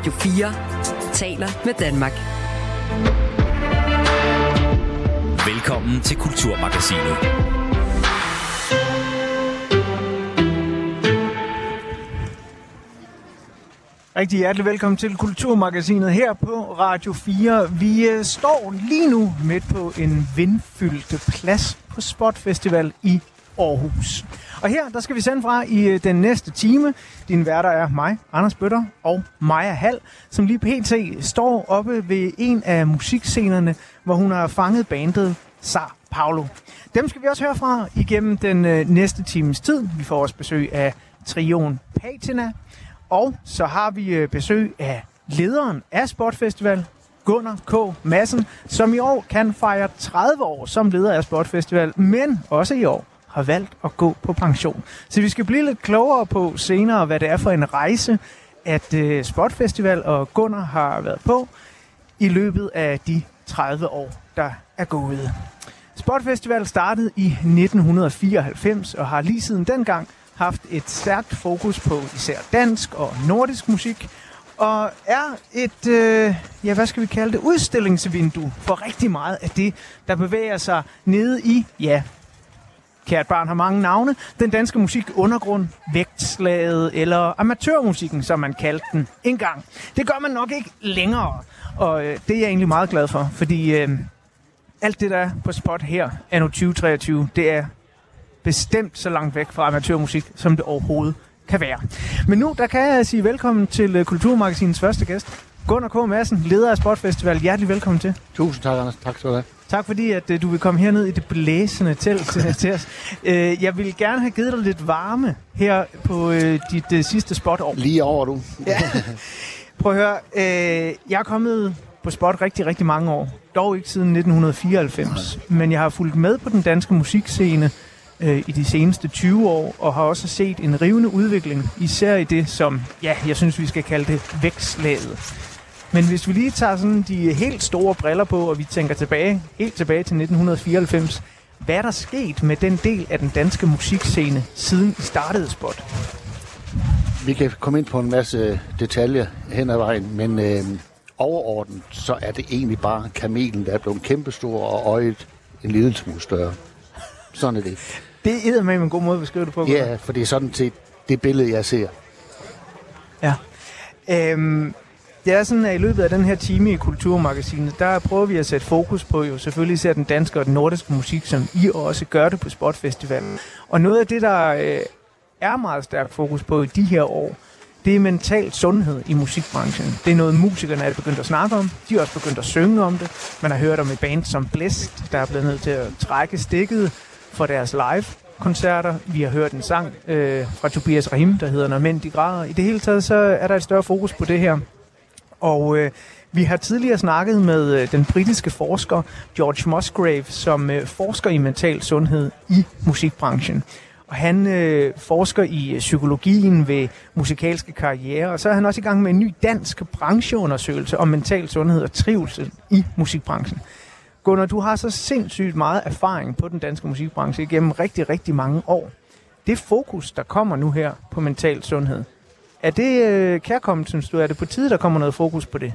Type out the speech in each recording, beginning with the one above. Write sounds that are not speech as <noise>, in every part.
Radio 4 taler med Danmark. Velkommen til Kulturmagasinet. Rigtig hjertelig velkommen til Kulturmagasinet her på Radio 4. Vi øh, står lige nu midt på en vindfyldt plads på Spot Festival i Aarhus. Og her, der skal vi sende fra i øh, den næste time. Din værter er mig, Anders Bøtter og Maja Hall, som lige pt. står oppe ved en af musikscenerne, hvor hun har fanget bandet Sar Paulo. Dem skal vi også høre fra igennem den øh, næste times tid. Vi får også besøg af trioen Patina, og så har vi øh, besøg af lederen af Sportfestival, Gunnar K. Madsen, som i år kan fejre 30 år som leder af Sportfestival, men også i år har valgt at gå på pension. Så vi skal blive lidt klogere på senere, hvad det er for en rejse, at øh, uh, Festival og Gunnar har været på i løbet af de 30 år, der er gået. Sport Festival startede i 1994 og har lige siden dengang haft et stærkt fokus på især dansk og nordisk musik, og er et, øh, ja, hvad skal vi kalde det, udstillingsvindue for rigtig meget af det, der bevæger sig nede i, ja, kært barn har mange navne, den danske musik undergrund, vægtslaget eller amatørmusikken, som man kaldte den engang. Det gør man nok ikke længere, og øh, det er jeg egentlig meget glad for, fordi øh, alt det, der er på spot her, anno 2023, det er bestemt så langt væk fra amatørmusik, som det overhovedet kan være. Men nu, der kan jeg sige velkommen til øh, Kulturmagasinets første gæst, Gunnar K. Madsen, leder af Sportfestival. Hjertelig velkommen til. Tusind tak, Anders. Tak skal du have. Tak fordi, at uh, du vil komme herned i det blæsende telt til, os. Uh, jeg vil gerne have givet dig lidt varme her på uh, dit sidste spotår. Lige over, du. Ja. Prøv at høre. Jeg er kommet på spot rigtig, rigtig mange år. Dog ikke siden 1994. Men jeg har fulgt med på den danske musikscene øh, i de seneste 20 år, og har også set en rivende udvikling, især i det, som ja, jeg synes, vi skal kalde det vækstlaget. Men hvis vi lige tager sådan de helt store briller på, og vi tænker tilbage, helt tilbage til 1994, hvad er der sket med den del af den danske musikscene, siden I startede Spot? Vi kan komme ind på en masse detaljer hen ad vejen, men øh, overordnet, så er det egentlig bare kamelen, der er blevet kæmpestor og øjet en lille smule større. Sådan er det. Det er med en god måde at beskrive det på. Ja, for det er sådan set det billede, jeg ser. Ja. Øhm, det er sådan, at i løbet af den her time i Kulturmagasinet, der prøver vi at sætte fokus på jo selvfølgelig især den danske og den nordiske musik, som I også gør det på Spotfestivalen. Og noget af det, der øh, er meget stærkt fokus på i de her år, det er mental sundhed i musikbranchen. Det er noget, musikerne er begyndt at snakke om. De er også begyndt at synge om det. Man har hørt om et band som Blæst, der er blevet nødt til at trække stikket for deres live koncerter. Vi har hørt en sang øh, fra Tobias Rahim, der hedder Når mænd de græder. I det hele taget så er der et større fokus på det her. Og øh, vi har tidligere snakket med øh, den britiske forsker George Musgrave, som øh, forsker i mental sundhed i musikbranchen. Og han øh, forsker i øh, psykologien ved musikalske karriere, og så er han også i gang med en ny dansk brancheundersøgelse om mental sundhed og trivsel i musikbranchen. Gunnar, du har så sindssygt meget erfaring på den danske musikbranche igennem rigtig, rigtig mange år. Det fokus, der kommer nu her på mental sundhed, er det øh, kærkommet, synes du? Er det på tide, der kommer noget fokus på det?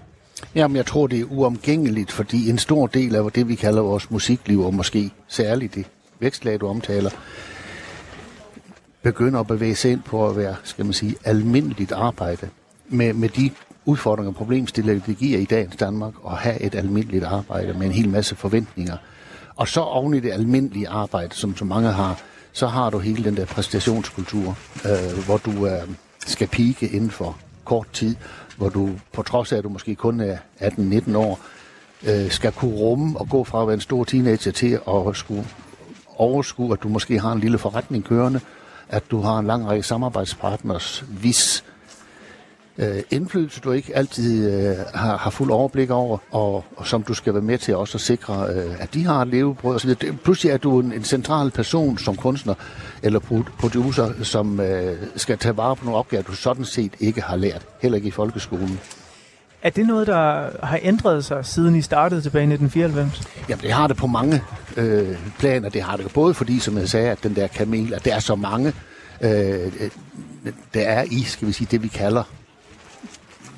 Jamen, jeg tror, det er uomgængeligt, fordi en stor del af det, vi kalder vores musikliv, og måske særligt det vækstlag, du omtaler, begynder at bevæge sig ind på at være, skal man sige, almindeligt arbejde med, med de udfordringer og problemstillinger, det giver i dagens Danmark at have et almindeligt arbejde med en hel masse forventninger. Og så oven i det almindelige arbejde, som så mange har, så har du hele den der præstationskultur, øh, hvor du øh, skal pike inden for kort tid, hvor du på trods af, at du måske kun er 18-19 år, øh, skal kunne rumme og gå fra at være en stor teenager til at skulle overskue, at du måske har en lille forretning kørende, at du har en lang række samarbejdspartners, hvis øh, indflydelse, du ikke altid øh, har, har fuld overblik over, og, og som du skal være med til også at sikre, øh, at de har et levebrød osv. Pludselig er du en, en central person som kunstner eller producer, som øh, skal tage vare på nogle opgaver, du sådan set ikke har lært, heller ikke i folkeskolen. Er det noget, der har ændret sig, siden I startede tilbage i 1994? Jamen, det har det på mange øh, planer. Det har det både fordi, som jeg sagde, at den der kamel, at der er så mange, øh, der er i, skal vi sige, det vi kalder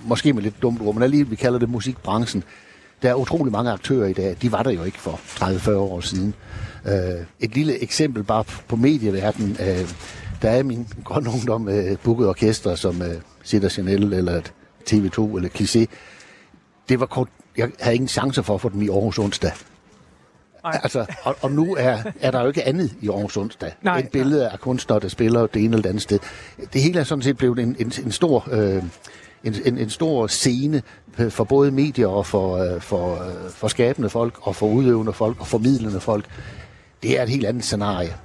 måske med lidt dumt ord, men alligevel, vi kalder det musikbranchen. Der er utrolig mange aktører i dag. De var der jo ikke for 30-40 år siden. Øh, et lille eksempel bare på medieverdenen. Øh, der er min grønne ungdom øh, booket orkester, som øh, Sitter Chanel eller TV2 eller Cliché. Det var kort, jeg havde ingen chance for at få dem i Aarhus onsdag. Nej. Altså, og, og nu er, er der jo ikke andet i Aarhus onsdag. Nej, et billede af kunstnere, der spiller det ene eller det andet sted. Det hele er sådan set blevet en, en, en stor... Øh, en, en, en stor scene for både medier og for, øh, for, øh, for skabende folk, og for udøvende folk, og formidlende folk. Det er et helt andet scenarie.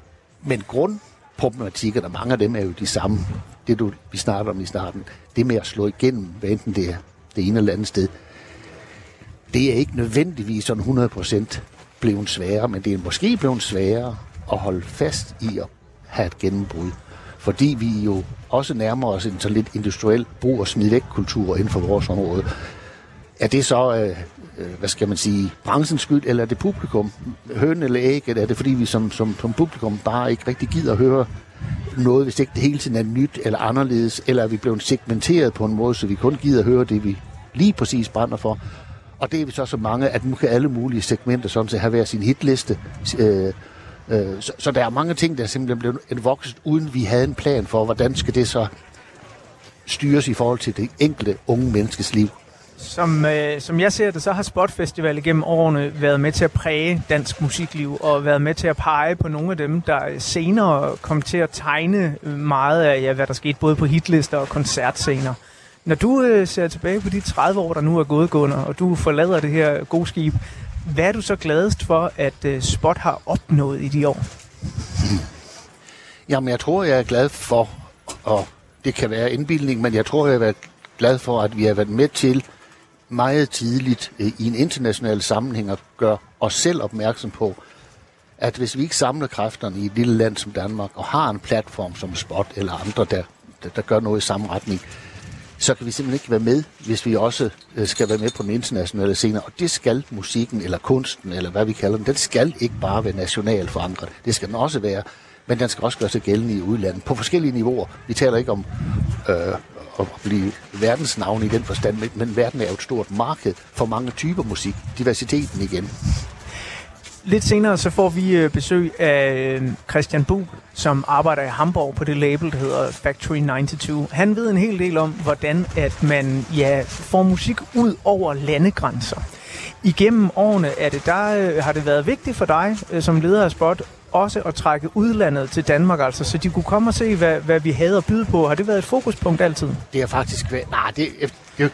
Men grundproblematikkerne, mange af dem er jo de samme. Det, du, vi snakker om i starten, det med at slå igennem, hvad enten det er det ene eller andet sted, det er ikke nødvendigvis sådan 100% blevet sværere, men det er måske blevet sværere at holde fast i at have et gennembrud. Fordi vi jo også nærmer os en så lidt industriel brug- og smid væk kultur inden for vores område. Er det så, øh, øh, hvad skal man sige, branchens skyld, eller er det publikum? Høn eller ægget? Er det fordi vi som, som, som publikum bare ikke rigtig gider at høre noget, hvis ikke det hele tiden er nyt eller anderledes, eller er vi blevet segmenteret på en måde, så vi kun gider at høre det, vi lige præcis brænder for. Og det er vi så så mange, at nu kan alle mulige segmenter sådan set have hver sin hitliste. Øh, øh, så, så der er mange ting, der simpelthen blev en vokset, uden vi havde en plan for, hvordan skal det så styres i forhold til det enkelte unge menneskes liv. Som, øh, som jeg ser det, så har Spotfestival gennem årene været med til at præge dansk musikliv, og været med til at pege på nogle af dem, der senere kom til at tegne meget af, ja, hvad der skete både på hitlister og koncertscener. Når du øh, ser tilbage på de 30 år, der nu er gået, Gunnar, og du forlader det her gode skib, hvad er du så gladest for, at øh, Spot har opnået i de år? <laughs> Jamen, jeg tror, jeg er glad for, og det kan være indbildning, men jeg tror, jeg er glad for, at vi har været med til meget tidligt øh, i en international sammenhæng at gøre os selv opmærksom på, at hvis vi ikke samler kræfterne i et lille land som Danmark, og har en platform som Spot eller andre, der, der, der gør noget i samme retning, så kan vi simpelthen ikke være med, hvis vi også øh, skal være med på den internationale scene. Og det skal musikken, eller kunsten, eller hvad vi kalder den, den skal ikke bare være nationalt forankret. Det skal den også være, men den skal også gøre sig gældende i udlandet på forskellige niveauer. Vi taler ikke om øh, at blive verdensnavn i den forstand, men, men verden er jo et stort marked for mange typer musik. Diversiteten igen. Lidt senere så får vi øh, besøg af øh, Christian Bu, som arbejder i Hamburg på det label, der hedder Factory 92. Han ved en hel del om, hvordan at man ja, får musik ud over landegrænser. Igennem årene er det der, øh, har det været vigtigt for dig som leder af Spot også at trække udlandet til Danmark, altså, så de kunne komme og se, hvad, hvad vi havde at byde på. Har det været et fokuspunkt altid? Det har faktisk været... Nej, det, det,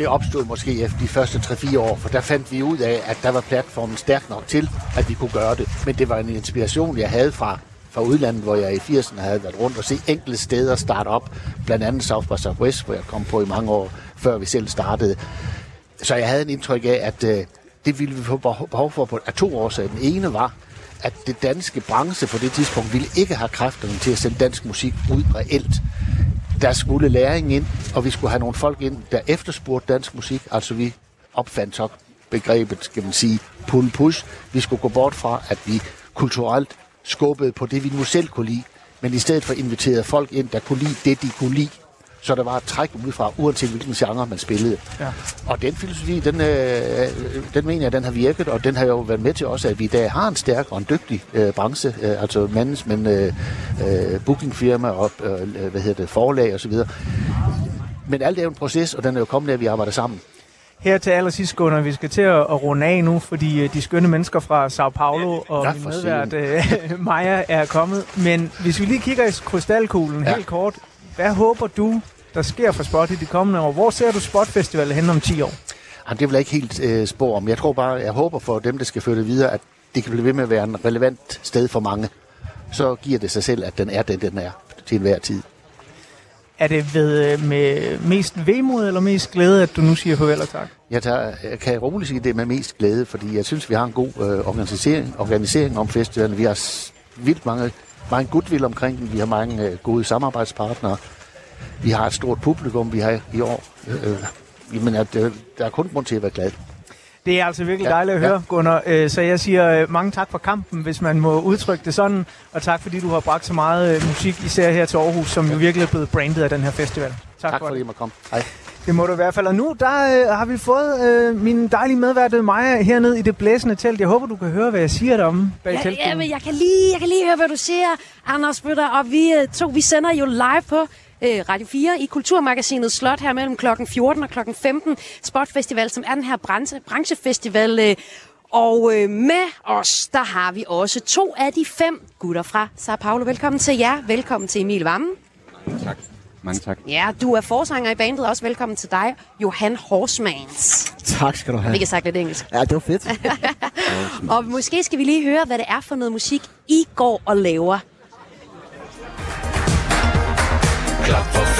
det opstod måske efter de første 3-4 år, for der fandt vi ud af, at der var platformen stærk nok til, at vi kunne gøre det. Men det var en inspiration, jeg havde fra, fra udlandet, hvor jeg i 80'erne havde været rundt og se enkelte steder starte op. Blandt andet South by Southwest, hvor jeg kom på i mange år, før vi selv startede. Så jeg havde en indtryk af, at øh, det ville vi få behov for på af to årsager. Den ene var, at det danske branche på det tidspunkt ville ikke have kræfterne til at sende dansk musik ud reelt. Der skulle læring ind, og vi skulle have nogle folk ind, der efterspurgte dansk musik. Altså vi opfandt så begrebet, skal man sige, pull-push. Vi skulle gå bort fra, at vi kulturelt skubbede på det, vi nu selv kunne lide, men i stedet for inviterede folk ind, der kunne lide det, de kunne lide, så der var et træk udefra, uanset hvilken genre man spillede. Ja. Og den filosofi, den, øh, den mener jeg, den har virket, og den har jo været med til også, at vi i dag har en stærk og en dygtig øh, branche, øh, altså management, øh, øh, bookingfirma og øh, hvad hedder det, forlag osv. Men alt er jo en proces, og den er jo kommet af, at vi arbejder sammen. Her til allersidst, Gunnar, vi skal til at, runde af nu, fordi øh, de skønne mennesker fra Sao Paulo og ja, min medvært <laughs> Maja er kommet. Men hvis vi lige kigger i krystalkuglen ja. helt kort, hvad håber du, der sker for Spot i de kommende år? Hvor ser du Spot Festival hen om 10 år? Jamen, det vil jeg ikke helt øh, spå om. Jeg tror bare, jeg håber for dem, der skal føre det videre, at det kan blive ved med at være en relevant sted for mange. Så giver det sig selv, at den er det, den er til enhver tid. Er det ved, øh, med mest vemod eller mest glæde, at du nu siger farvel og tak? Jeg, tager, jeg kan roligt sige, det med mest glæde, fordi jeg synes, vi har en god øh, organisering, organisering om festivalen. Vi har vildt mange, mange goodwill omkring den. Vi har mange øh, gode samarbejdspartnere. Vi har et stort publikum, vi har i år. Øh, øh men at, øh, der er kun grund til at være glad. Det er altså virkelig ja, dejligt at høre, ja. Gunnar. Øh, så jeg siger øh, mange tak for kampen, hvis man må udtrykke det sådan. Og tak fordi du har bragt så meget musik, især her til Aarhus, som jo virkelig er blevet brandet af den her festival. Tak, tak for, for det. at I komme. Hej. Det må du i hvert fald. Og nu der, øh, har vi fået øh, min dejlige medvært Maja hernede i det blæsende telt. Jeg håber, du kan høre, hvad jeg siger derom bag Ja, teltduen. ja, men jeg kan lige, jeg kan lige høre, hvad du siger, Anders Bøtter. Og vi øh, to, vi sender jo live på øh, Radio 4 i Kulturmagasinet Slot her mellem klokken 14 og klokken 15. Spotfestival, som er den her branche, branchefestival. Øh, og øh, med os, der har vi også to af de fem gutter fra Sao Paulo. Velkommen til jer. Velkommen til Emil Vammen. Tak. Mange tak. Ja, du er forsanger i bandet. Også velkommen til dig, Johan Horsmans. Tak skal du have. Vi kan sagt lidt engelsk. Ja, det var fedt. <laughs> Og måske skal vi lige høre, hvad det er for noget musik, I går og laver. Klap for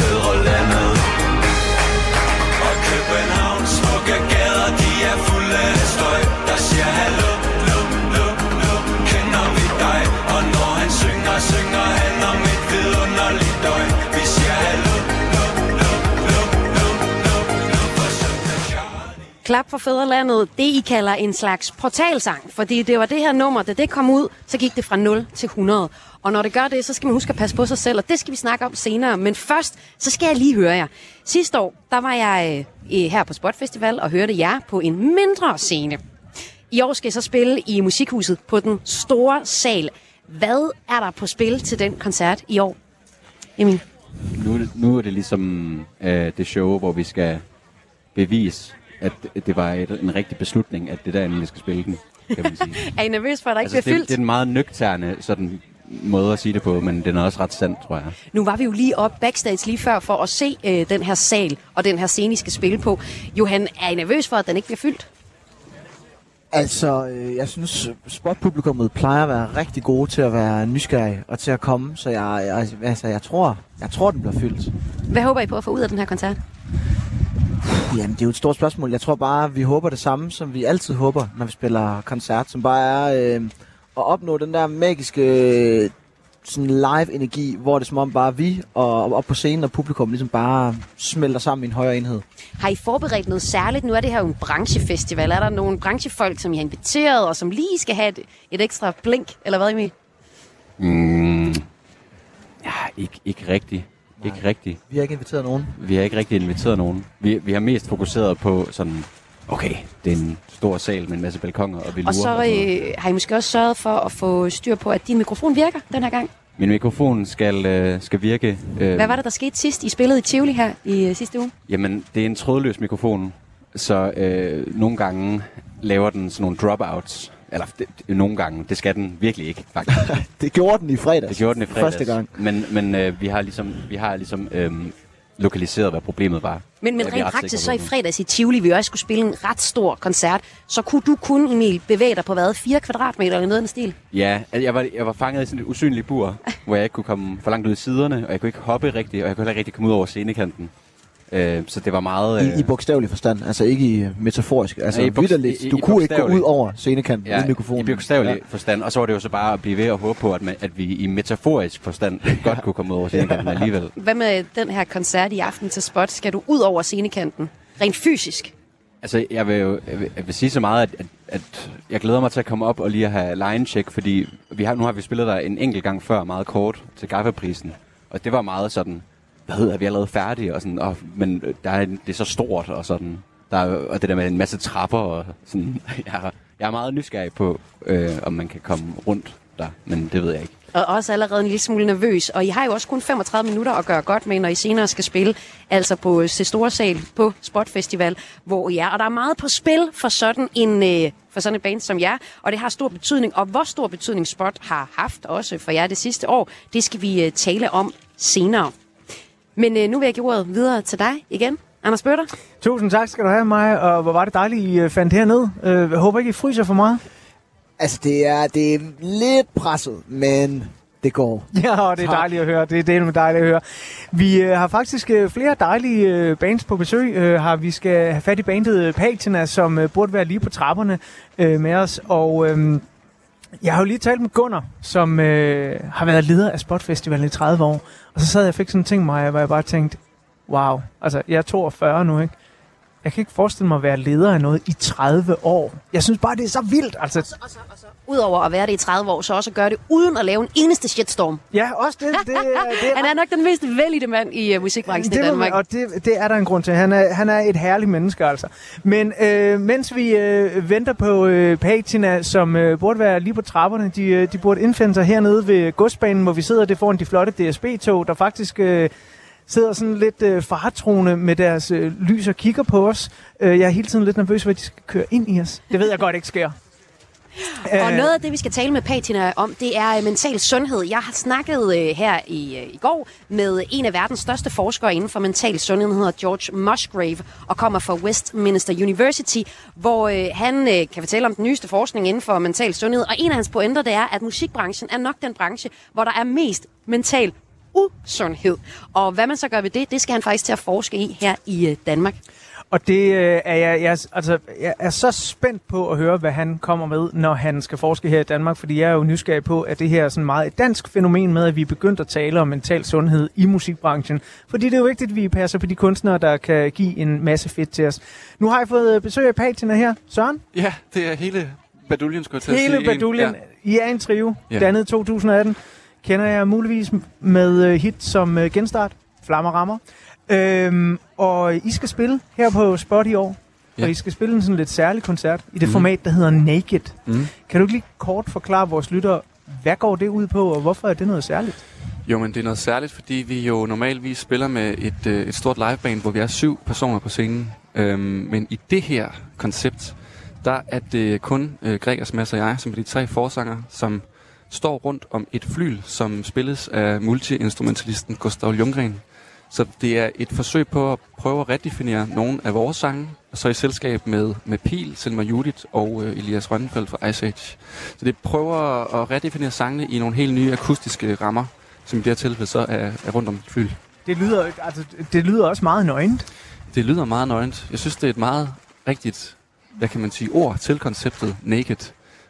Klap for fædrelandet, det I kalder en slags portalsang. Fordi det var det her nummer, da det kom ud, så gik det fra 0 til 100. Og når det gør det, så skal man huske at passe på sig selv, og det skal vi snakke om senere. Men først, så skal jeg lige høre jer. Sidste år, der var jeg øh, her på Spotfestival og hørte jer på en mindre scene. I år skal jeg så spille i Musikhuset på den store sal. Hvad er der på spil til den koncert i år? Emil? Nu, er det- nu er det ligesom øh, det show, hvor vi skal bevise, at det var et, en rigtig beslutning, at det er der, vi skal spille den, kan man sige. <laughs> Er I nervøs for, at der ikke altså, bliver det, fyldt? det er en meget nøgterne sådan, måde at sige det på, men den er også ret sand, tror jeg. Nu var vi jo lige op backstage lige før for at se øh, den her sal og den her scene, I skal spille på. Johan, er I nervøs for, at den ikke bliver fyldt? altså, øh, jeg synes, spotpublikummet plejer at være rigtig gode til at være nysgerrige og til at komme. Så jeg, jeg, altså, jeg, tror, jeg tror, den bliver fyldt. Hvad håber I på at få ud af den her koncert? Jamen, det er jo et stort spørgsmål. Jeg tror bare, vi håber det samme, som vi altid håber, når vi spiller koncert. Som bare er øh, at opnå den der magiske øh, sådan live-energi, hvor det er som om bare vi og op på scenen og publikum ligesom bare smelter sammen i en højere enhed. Har I forberedt noget særligt? Nu er det her jo en branchefestival. Er der nogle branchefolk, som I har inviteret, og som lige skal have et, et ekstra blink? Eller hvad, Emil? Mm, ja, ikke, ikke rigtigt. Ikke rigtigt. Vi har ikke inviteret nogen. Vi har ikke rigtig inviteret nogen. Vi, vi har mest fokuseret på sådan, okay, det er en stor sal med en masse balkonger, og vi lurer. Og så noget. øh, har I måske også sørget for at få styr på, at din mikrofon virker den her gang. Min mikrofon skal, øh, skal virke. Øh, Hvad var det, der skete sidst? I spillede i Tivoli her i øh, sidste uge. Jamen, det er en trådløs mikrofon, så øh, nogle gange laver den sådan nogle dropouts. Eller det, nogle gange, det skal den virkelig ikke, faktisk. <laughs> Det gjorde den i fredags. Det gjorde den i fredags. Første gang. Men, men øh, vi har ligesom, vi har ligesom øh, lokaliseret, hvad problemet var. Men, men rent praktisk, så i fredags i Tivoli, vi også skulle spille en ret stor koncert, så kunne du kun, Emil, bevæge dig på hvad? 4 kvadratmeter eller noget af den stil? Ja, altså, jeg var, jeg var fanget i sådan et usynligt bur, hvor jeg ikke kunne komme for langt ud i siderne, og jeg kunne ikke hoppe rigtigt, og jeg kunne heller ikke rigtig komme ud over scenekanten. Øh, så det var meget... I, I bogstavelig forstand, altså ikke i metaforisk. Altså Ja, i ja, bogst- vitterligt. i- i Du kunne ikke gå ud over scenekanten ja, ja, uden mikrofonen. i bogstavelig ja. forstand. Og så var det jo så bare at blive ved at håbe på, at, man, at vi i metaforisk forstand <laughs> godt kunne komme ud over scenekanten alligevel. Hvad med den her koncert i aften til Spot? Skal du ud over scenekanten? Rent fysisk? Altså, jeg vil jo jeg vil, jeg vil sige så meget, at, at, at jeg glæder mig til at komme op og lige at have line check, fordi vi har, nu har vi spillet der en enkelt gang før, meget kort, til Gaffa-prisen. Og det var meget sådan, hvad hedder, er vi allerede færdige? Og sådan, og, men øh, der er, det er så stort, og sådan, der er, og det der med en masse trapper, og sådan, <laughs> jeg, er- jeg er meget nysgerrig på, øh, om man kan komme rundt der, men det ved jeg ikke. Og også allerede en lille smule nervøs. Og I har jo også kun 35 minutter at gøre godt med, når I senere skal spille. Altså på øh, Se Store Sal på Spot Festival, hvor I er. Og der er meget på spil for sådan en... Øh, for sådan et band som jer, og det har stor betydning. Og hvor stor betydning Spot har haft også for jer det sidste år, det skal vi øh, tale om senere. Men øh, nu vil jeg give ordet videre til dig igen. Anders Bøtter. Tusind tak skal du have, Maja, og hvor var det dejligt, I øh, fandt herned. Øh, Jeg håber ikke, I fryser for meget. Altså, det er, det er lidt presset, men det går. <laughs> Ja, og det er Tak. dejligt at høre. Det, det er nu dejligt at høre. Vi øh, har faktisk øh, flere dejlige øh, bands på besøg. Øh, har Vi skal have fat i bandet øh, Patina, som øh, burde være lige på trapperne øh, med os. Og øh, jeg har jo lige talt med Gunnar, som øh, har været leder af Spotfestivalen i 30 år. Og så sad jeg og fik sådan en ting, Maja, hvor jeg bare tænkte, wow, altså jeg er 42 nu, ikke? Jeg kan ikke forestille mig at være leder af noget i 30 år. Jeg synes bare, det er så vildt. Altså, Og så, og så, udover at være det i 30 år, så også at gøre det uden at lave en eneste shitstorm. ja, også det. det, det <laughs> Han er nok den mest vældige mand i uh, musikbranchen i det, må Danmark. og det, det er der en grund til. Han er, han er et herligt menneske, altså. Men øh, mens vi øh, venter på øh, Patina, som øh, burde være lige på trapperne, de, øh, de burde indfinde sig hernede ved godsbanen, hvor vi sidder det foran de flotte DSB-tog, der faktisk øh, sidder sådan lidt øh, faretroende med deres øh, lys og kigger på os. Øh, jeg er hele tiden lidt nervøs, hvad de skal køre ind i os. Det ved jeg godt ikke sker. Øh, og noget af det, vi skal tale med Patina om, det er øh, mental sundhed. Jeg har snakket øh, her i, øh, i går med en af verdens største forskere inden for mental sundhed. Han hedder George Musgrave og kommer fra Westminster University, hvor øh, han øh, kan fortælle om den nyeste forskning inden for mental sundhed. Og en af hans pointer, det er, at musikbranchen er nok den branche, hvor der er mest mental usundhed. Og hvad man så gør ved det, det skal han faktisk til at forske i her i øh, Danmark. Og det øh, er jeg, jeg, altså, jeg er så spændt på at høre, hvad han kommer med, når han skal forske her i Danmark, fordi jeg er jo nysgerrig på, at det her er sådan meget et dansk fænomen med, at vi er begyndt at tale om mental sundhed i musikbranchen. Fordi det er jo vigtigt, at vi passer på de kunstnere, der kan give en masse fedt til os. Nu har jeg fået øh, besøg af Patina her. Søren, Ja, det er hele baduljen, skulle jeg til at hele sige. En- baduljen. I er en trio, Ja. dannet i 2018. Kender jeg muligvis med øh, hit som Genstart, Flammer Rammer. Øhm, og I skal spille her på Spot i år. Ja. Og I skal spille en sådan lidt særlig koncert i det Mhm. format, der hedder Naked. Mm. Kan du ikke lige kort forklare vores lyttere, hvad går det ud på, og hvorfor er det noget særligt? Jo, men det er noget særligt, fordi vi jo normalvis spiller med et, øh, et stort liveband, hvor vi er syv personer på scenen. Øhm, men i det her koncept, der er det kun øh, Gregers, Mads og jeg, som er de tre forsanger, som står rundt om et flyl, som spilles af multiinstrumentalisten Gustav Ljunggren. Så det er et forsøg på at prøve at redefinere nogle af vores sange, og så i selskab med, med Pil, Selma Judith og øh, Elias Rønnefeldt fra Ice Age. Så det prøver at redefinere sangene i nogle helt nye akustiske rammer, som i det her tilfælde så er, er rundt om fly. Det lyder, altså, det lyder også meget nøgent. Det lyder meget nøgent. Jeg synes, det er et meget rigtigt, hvad kan man sige, ord til konceptet naked.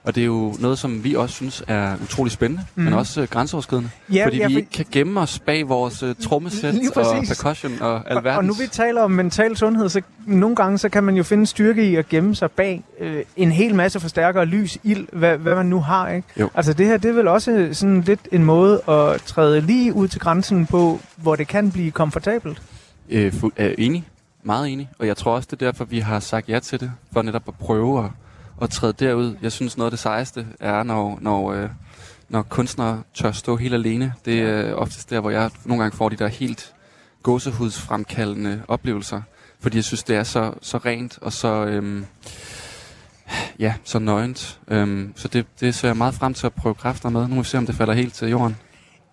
Og det er jo noget, som vi også synes er utrolig spændende, mm. men også øh, grænseoverskridende. Ja, fordi ja, vi ikke kan gemme os bag vores øh, trommesæt og percussion og Og, alverdens. og nu vi taler om mental sundhed, så nogle gange så kan man jo finde styrke i at gemme sig bag øh, en hel masse forstærkere, lys, ild, hvad, hvad man nu har. Ikke? Jo. Altså det her, det er vel også sådan lidt en måde at træde lige ud til grænsen på, hvor det kan blive komfortabelt. Øh, fu- er enig. Meget enig. Og jeg tror også, det er derfor, vi har sagt ja til det. For netop at prøve at, at træde derud. Jeg synes, noget af det sejeste er, når, når, øh, når kunstnere tør stå helt alene. Det er oftest der, hvor jeg nogle gange får de der helt gåsehudsfremkaldende oplevelser. Fordi jeg synes, det er så, så rent og så... Øhm, Ja, så nøgent. Øhm, så det, det ser jeg meget frem til at prøve kræfter med. Nu må vi se, om det falder helt til jorden.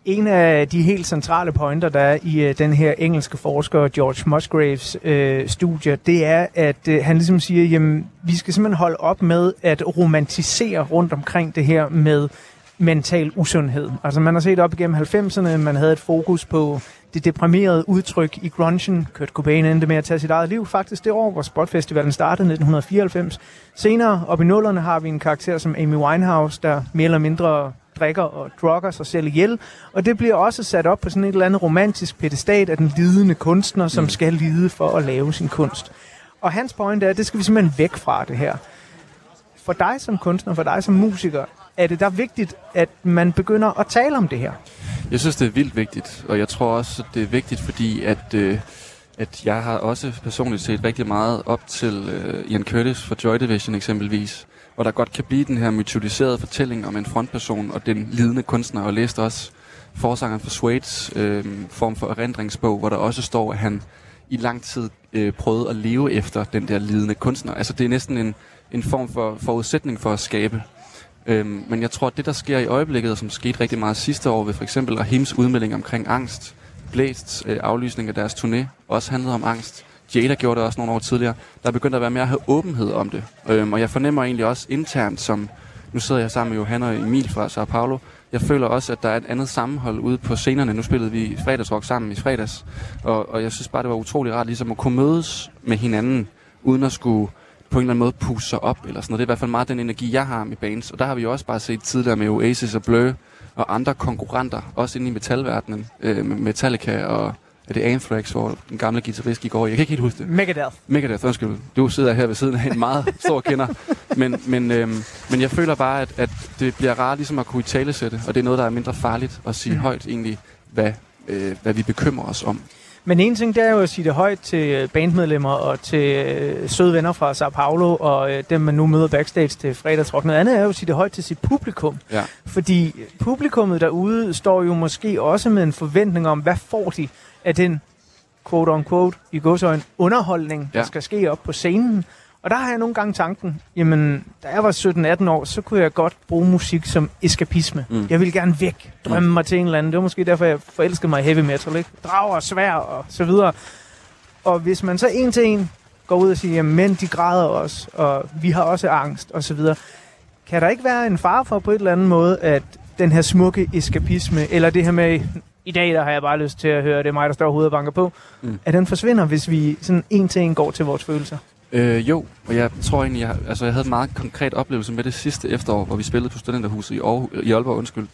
En af de helt centrale pointer, der er i øh, den her engelske forsker George Musgraves øh, studie, det er, at øh, han ligesom siger, jamen, vi skal simpelthen holde op med at romantisere rundt omkring det her med mental usundhed. Altså man har set op igennem 90'erne, man havde et fokus på det deprimerede udtryk i grungen. Kurt Cobain endte med at tage sit eget liv faktisk det år, hvor Spotfestivalen startede 1994. Senere op i nullerne har vi en karakter som Amy Winehouse, der mere eller mindre drikker og drugger sig selv ihjel. Og det bliver også sat op på sådan et eller andet romantisk pedestat af den lidende kunstner, som mm. skal lide for at lave sin kunst. Og hans point er, at det skal vi simpelthen væk fra det her. For dig som kunstner, for dig som musiker, er det da vigtigt, at man begynder at tale om det her. Jeg synes, det er vildt vigtigt, og jeg tror også, det er vigtigt, fordi at, øh, at jeg har også personligt set rigtig meget op til øh, Ian Curtis fra Joy Division eksempelvis, hvor der godt kan blive den her mytologiserede fortælling om en frontperson og den lidende kunstner, og læste også forsangeren for Swades øh, form for erindringsbog, hvor der også står, at han i lang tid øh, prøvede at leve efter den der lidende kunstner. Altså det er næsten en, en form for forudsætning for at skabe. Øhm, men jeg tror, at det, der sker i øjeblikket, og som skete rigtig meget sidste år ved for eksempel Rahims udmelding omkring angst, Blæsts øh, aflysning af deres turné, også handlede om angst. Jada gjorde det også nogle år tidligere. Der er begyndt at være mere at have åbenhed om det. Øhm, og jeg fornemmer egentlig også internt, som nu sidder jeg sammen med Johan og Emil fra Sao Paulo. Jeg føler også, at der er et andet sammenhold ude på scenerne. Nu spillede vi fredagsrock sammen i fredags. Og, og jeg synes bare, det var utrolig rart ligesom at kunne mødes med hinanden, uden at skulle på en eller anden måde puste sig op, eller sådan noget. Det er i hvert fald meget den energi, jeg har med bands. Og der har vi jo også bare set tidligere med Oasis og Blur og andre konkurrenter, også inde i metalverdenen, øh, Metallica og er det Anthrax, hvor den gamle guitarist gik over. Jeg kan ikke helt huske det. Megadeth. Megadeth, undskyld. Du sidder her ved siden af en meget stor kender. Men, men, øhm, men jeg føler bare, at, at det bliver rart ligesom at kunne i og det er noget, der er mindre farligt at sige Mm. mm. højt egentlig, hvad, øh, hvad vi bekymrer os om. Men en ting, det er jo at sige det højt til øh, bandmedlemmer og til øh, søde venner fra Sao Paulo og øh, dem, man nu møder backstage til fredagsrock. Noget andet er jo at sige det højt til sit publikum. Ja. Fordi publikummet derude står jo måske også med en forventning om, hvad får de af den quote on quote i godsøjne underholdning, der Ja. skal ske op på scenen. Og der har jeg nogle gange tanken, jamen, da jeg var 17-18 år, så kunne jeg godt bruge musik som eskapisme. Mm. Jeg ville gerne væk, drømme mm. mig til en eller anden. Det var måske derfor, jeg forelskede mig i heavy metal, ikke? Drager og svær og så videre. Og hvis man så en til en går ud og siger, jamen mænd, de græder også, og vi har også angst, og så videre. Kan der ikke være en far for på et eller andet måde, at den her smukke eskapisme, eller det her med, i dag der har jeg bare lyst til at høre, det er mig, der står hovedet og banker på, mm. At den forsvinder, hvis vi sådan en til en går til vores følelser? Øh, jo, og jeg tror egentlig, jeg, altså, jeg havde en meget konkret oplevelse med det sidste efterår, hvor vi spillede på Studenterhuset i, Aarhus, i Aalborg, undskyld.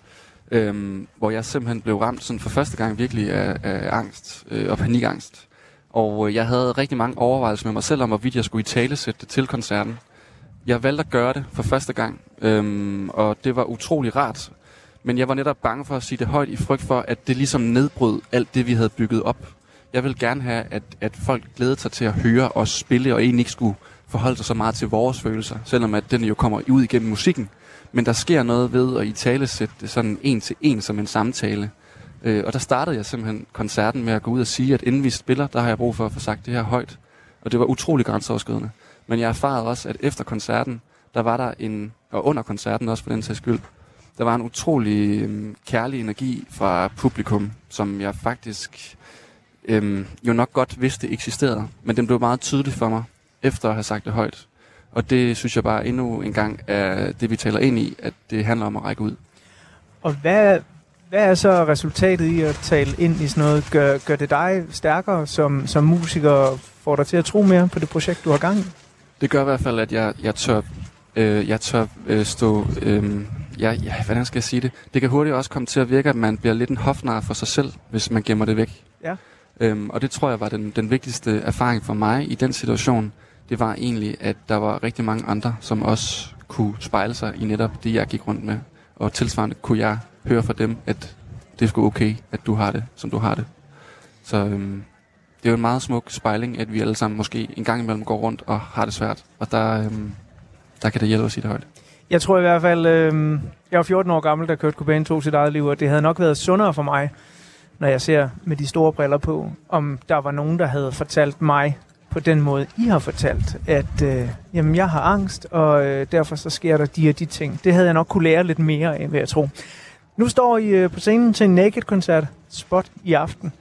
Øhm, hvor jeg simpelthen blev ramt sådan for første gang virkelig af, af angst øh, og panikangst. Og øh, jeg havde rigtig mange overvejelser med mig selv om, hvorvidt jeg skulle i tale sætte det til koncerten. Jeg valgte at gøre det for første gang, øhm, og det var utrolig rart. Men jeg var netop bange for at sige det højt i frygt for, at det ligesom nedbrød alt det, vi havde bygget op. Jeg vil gerne have, at, at folk glædede sig til at høre os spille, og egentlig ikke skulle forholde sig så meget til vores følelser, selvom at den jo kommer ud igennem musikken. Men der sker noget ved at i tale sætte det sådan en til en som en samtale. Øh, og der startede jeg simpelthen koncerten med at gå ud og sige, at inden vi spiller, der har jeg brug for at få sagt det her højt. Og det var utrolig grænseoverskridende. Men jeg erfarede også, at efter koncerten, der var der en, og under koncerten også for den sags skyld, der var en utrolig øhm, kærlig energi fra publikum, som jeg faktisk øhm, jo nok godt vidste eksisterede. Men den blev meget tydelig for mig, efter at have sagt det højt. Og det synes jeg bare endnu en gang er det, vi taler ind i, at det handler om at række ud. Og hvad, hvad er så resultatet i at tale ind i sådan noget? Gør, gør det dig stærkere som, som musiker og får dig til at tro mere på det projekt, du har gang i? Det gør i hvert fald, at jeg, jeg tør, øh, jeg tør øh, stå... Øh, ja, ja, hvordan skal jeg sige det? Det kan hurtigt også komme til at virke, at man bliver lidt en hofnar for sig selv, hvis man gemmer det væk. Ja. Øhm, og det tror jeg var den, den vigtigste erfaring for mig i den situation. Det var egentlig, at der var rigtig mange andre, som også kunne spejle sig i netop det, jeg gik rundt med. Og tilsvarende kunne jeg høre fra dem, at det sgu okay, at du har det, som du har det. Så øhm, det er jo en meget smuk spejling, at vi alle sammen måske en gang imellem går rundt og har det svært. Og der, øhm, der kan det hjælpe at sige det højt. Jeg tror i hvert fald, øh, jeg var 14 år gammel, da Kurt Cobain tog sit eget liv, og det havde nok været sundere for mig, når jeg ser med de store briller på, om der var nogen, der havde fortalt mig på den måde, I har fortalt, at øh, jamen, jeg har angst, og øh, derfor så sker der de og de ting. Det havde jeg nok kunne lære lidt mere af, vil jeg tro. Nu står I øh, på scenen til en Naked-koncert, Spot i aften.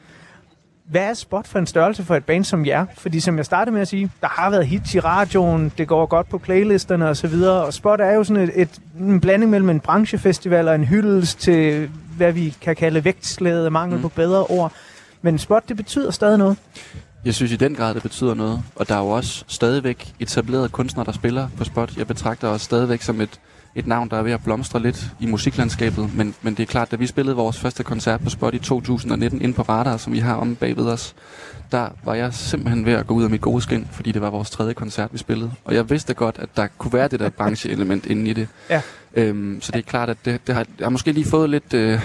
Hvad er Spot for en størrelse for et band som jer? Fordi som jeg startede med at sige, der har været hits i radioen, det går godt på playlisterne og så videre, og Spot er jo sådan et, et, en blanding mellem en branchefestival og en hyldest til, hvad vi kan kalde vægtslæde, mangel mm. på bedre ord. Men Spot, det betyder stadig noget. Jeg synes i den grad, det betyder noget. Og der er jo også stadigvæk etablerede kunstnere, der spiller på spot. Jeg betragter os stadigvæk som et, et navn, der er ved at blomstre lidt i musiklandskabet. Men, men det er klart, da vi spillede vores første koncert på spot i 2019 ind på Radar, som vi har om bagved os, der var jeg simpelthen ved at gå ud af mit gode skin, fordi det var vores tredje koncert, vi spillede. Og jeg vidste godt, at der kunne være det der brancheelement inde i det. Ja. Øhm, så det er klart, at det, det har, jeg har måske lige fået lidt øh,